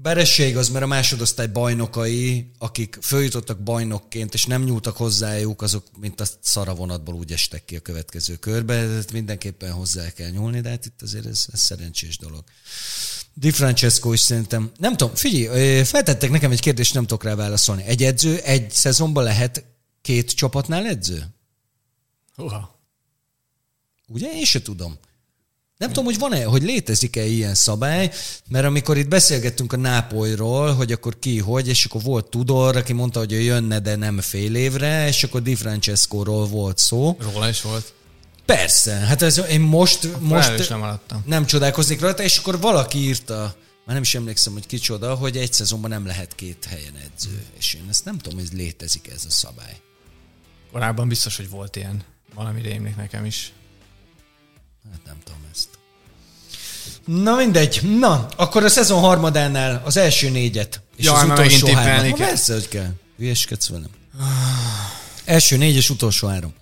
A: Beresség az, mert a másodosztály bajnokai, akik följutottak bajnokként, és nem nyúltak hozzájuk, azok, mint a szaravonatból úgy estek ki a következő körbe, tehát mindenképpen hozzá kell nyúlni, de hát itt azért ez, ez szerencsés dolog. Di Francesco is szerintem, nem tudom, figyelj, feltettek nekem egy kérdést, nem tudok rá válaszolni. Egy edző egy szezonban lehet két csapatnál edző?
B: Uha.
A: Ugye? Én se tudom. Nem tudom, hogy van-e, hogy létezik-e ilyen szabály, mert amikor itt beszélgettünk a Nápolyról, hogy akkor ki, hogy, és akkor volt Tudor, aki mondta, hogy ő jönne, de nem fél évre, és akkor Di Francesco-ról volt szó.
B: Róla is volt.
A: Persze, hát ez, én most, most
B: nem,
A: nem csodálkoznék rajta, és akkor valaki írta, már nem is emlékszem, hogy kicsoda, hogy egy szezonban nem lehet két helyen edző. És én ezt nem tudom, hogy létezik ez a szabály.
B: Korábban biztos, hogy volt ilyen. Valami rémlik nekem is.
A: Hát nem tudom ezt. Na mindegy. Na, akkor a szezon harmadánál az első négyet. És
B: Jaj,
A: az
B: utolsó három.
A: Persze, hogy kell. Hülyeskedsz velem. első négy és utolsó három.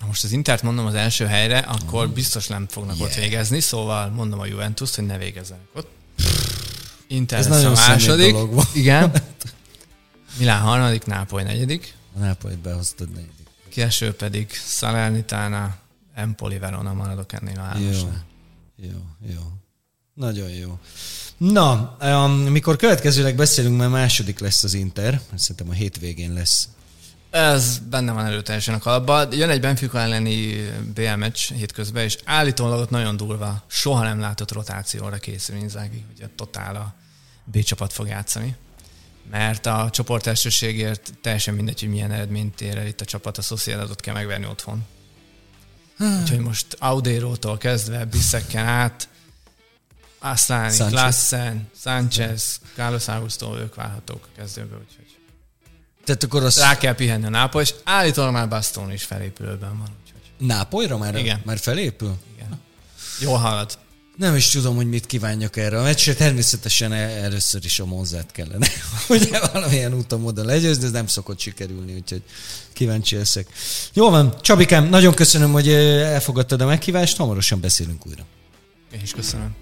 B: Ha most az Intert mondom az első helyre, akkor uh-huh. biztos nem fognak yeah. ott végezni, szóval mondom a Juventus, hogy ne végezzenek ott. Inter Ez lesz a második. Igen. Milán harmadik, Nápoly negyedik.
A: A Nápolyt behoztad negyedik.
B: Kieső pedig Salernitana, Empoli Verona maradok ennél a hármasnál.
A: Jó, jó, jó. Nagyon jó. Na, um, mikor következőleg beszélünk, mert második lesz az Inter, szerintem a hétvégén lesz.
B: Ez benne van előteljesen a kalapban. Jön egy Benfica elleni BL meccs hétközben, és állítólag ott nagyon durva, soha nem látott rotációra készül Inzaghi, ugye totál a B csapat fog játszani. Mert a csoport elsőségért teljesen mindegy, hogy milyen eredményt ér el itt a csapat, a Sociedadot kell megverni otthon. Hmm. Úgyhogy most Audérótól kezdve Bissekken át, Asláni, Klassen, Sánchez, Carlos Augusto, ők várhatók a kezdőbe, úgyhogy
A: tehát akkor az...
B: Rá kell pihenni a Nápoly, és állítólag már Baston is felépülőben van. Úgyhogy...
A: Nápolyra már,
B: Igen.
A: már felépül?
B: Igen. Jól hallod.
A: Nem is tudom, hogy mit kívánjak erre a meccsre. Természetesen e- először is a Monzát kellene, hogy valamilyen úton oda legyőzni, ez nem szokott sikerülni, úgyhogy kíváncsi leszek. Jó van, Csabikám, nagyon köszönöm, hogy elfogadtad a meghívást, hamarosan beszélünk újra.
B: Én is köszönöm.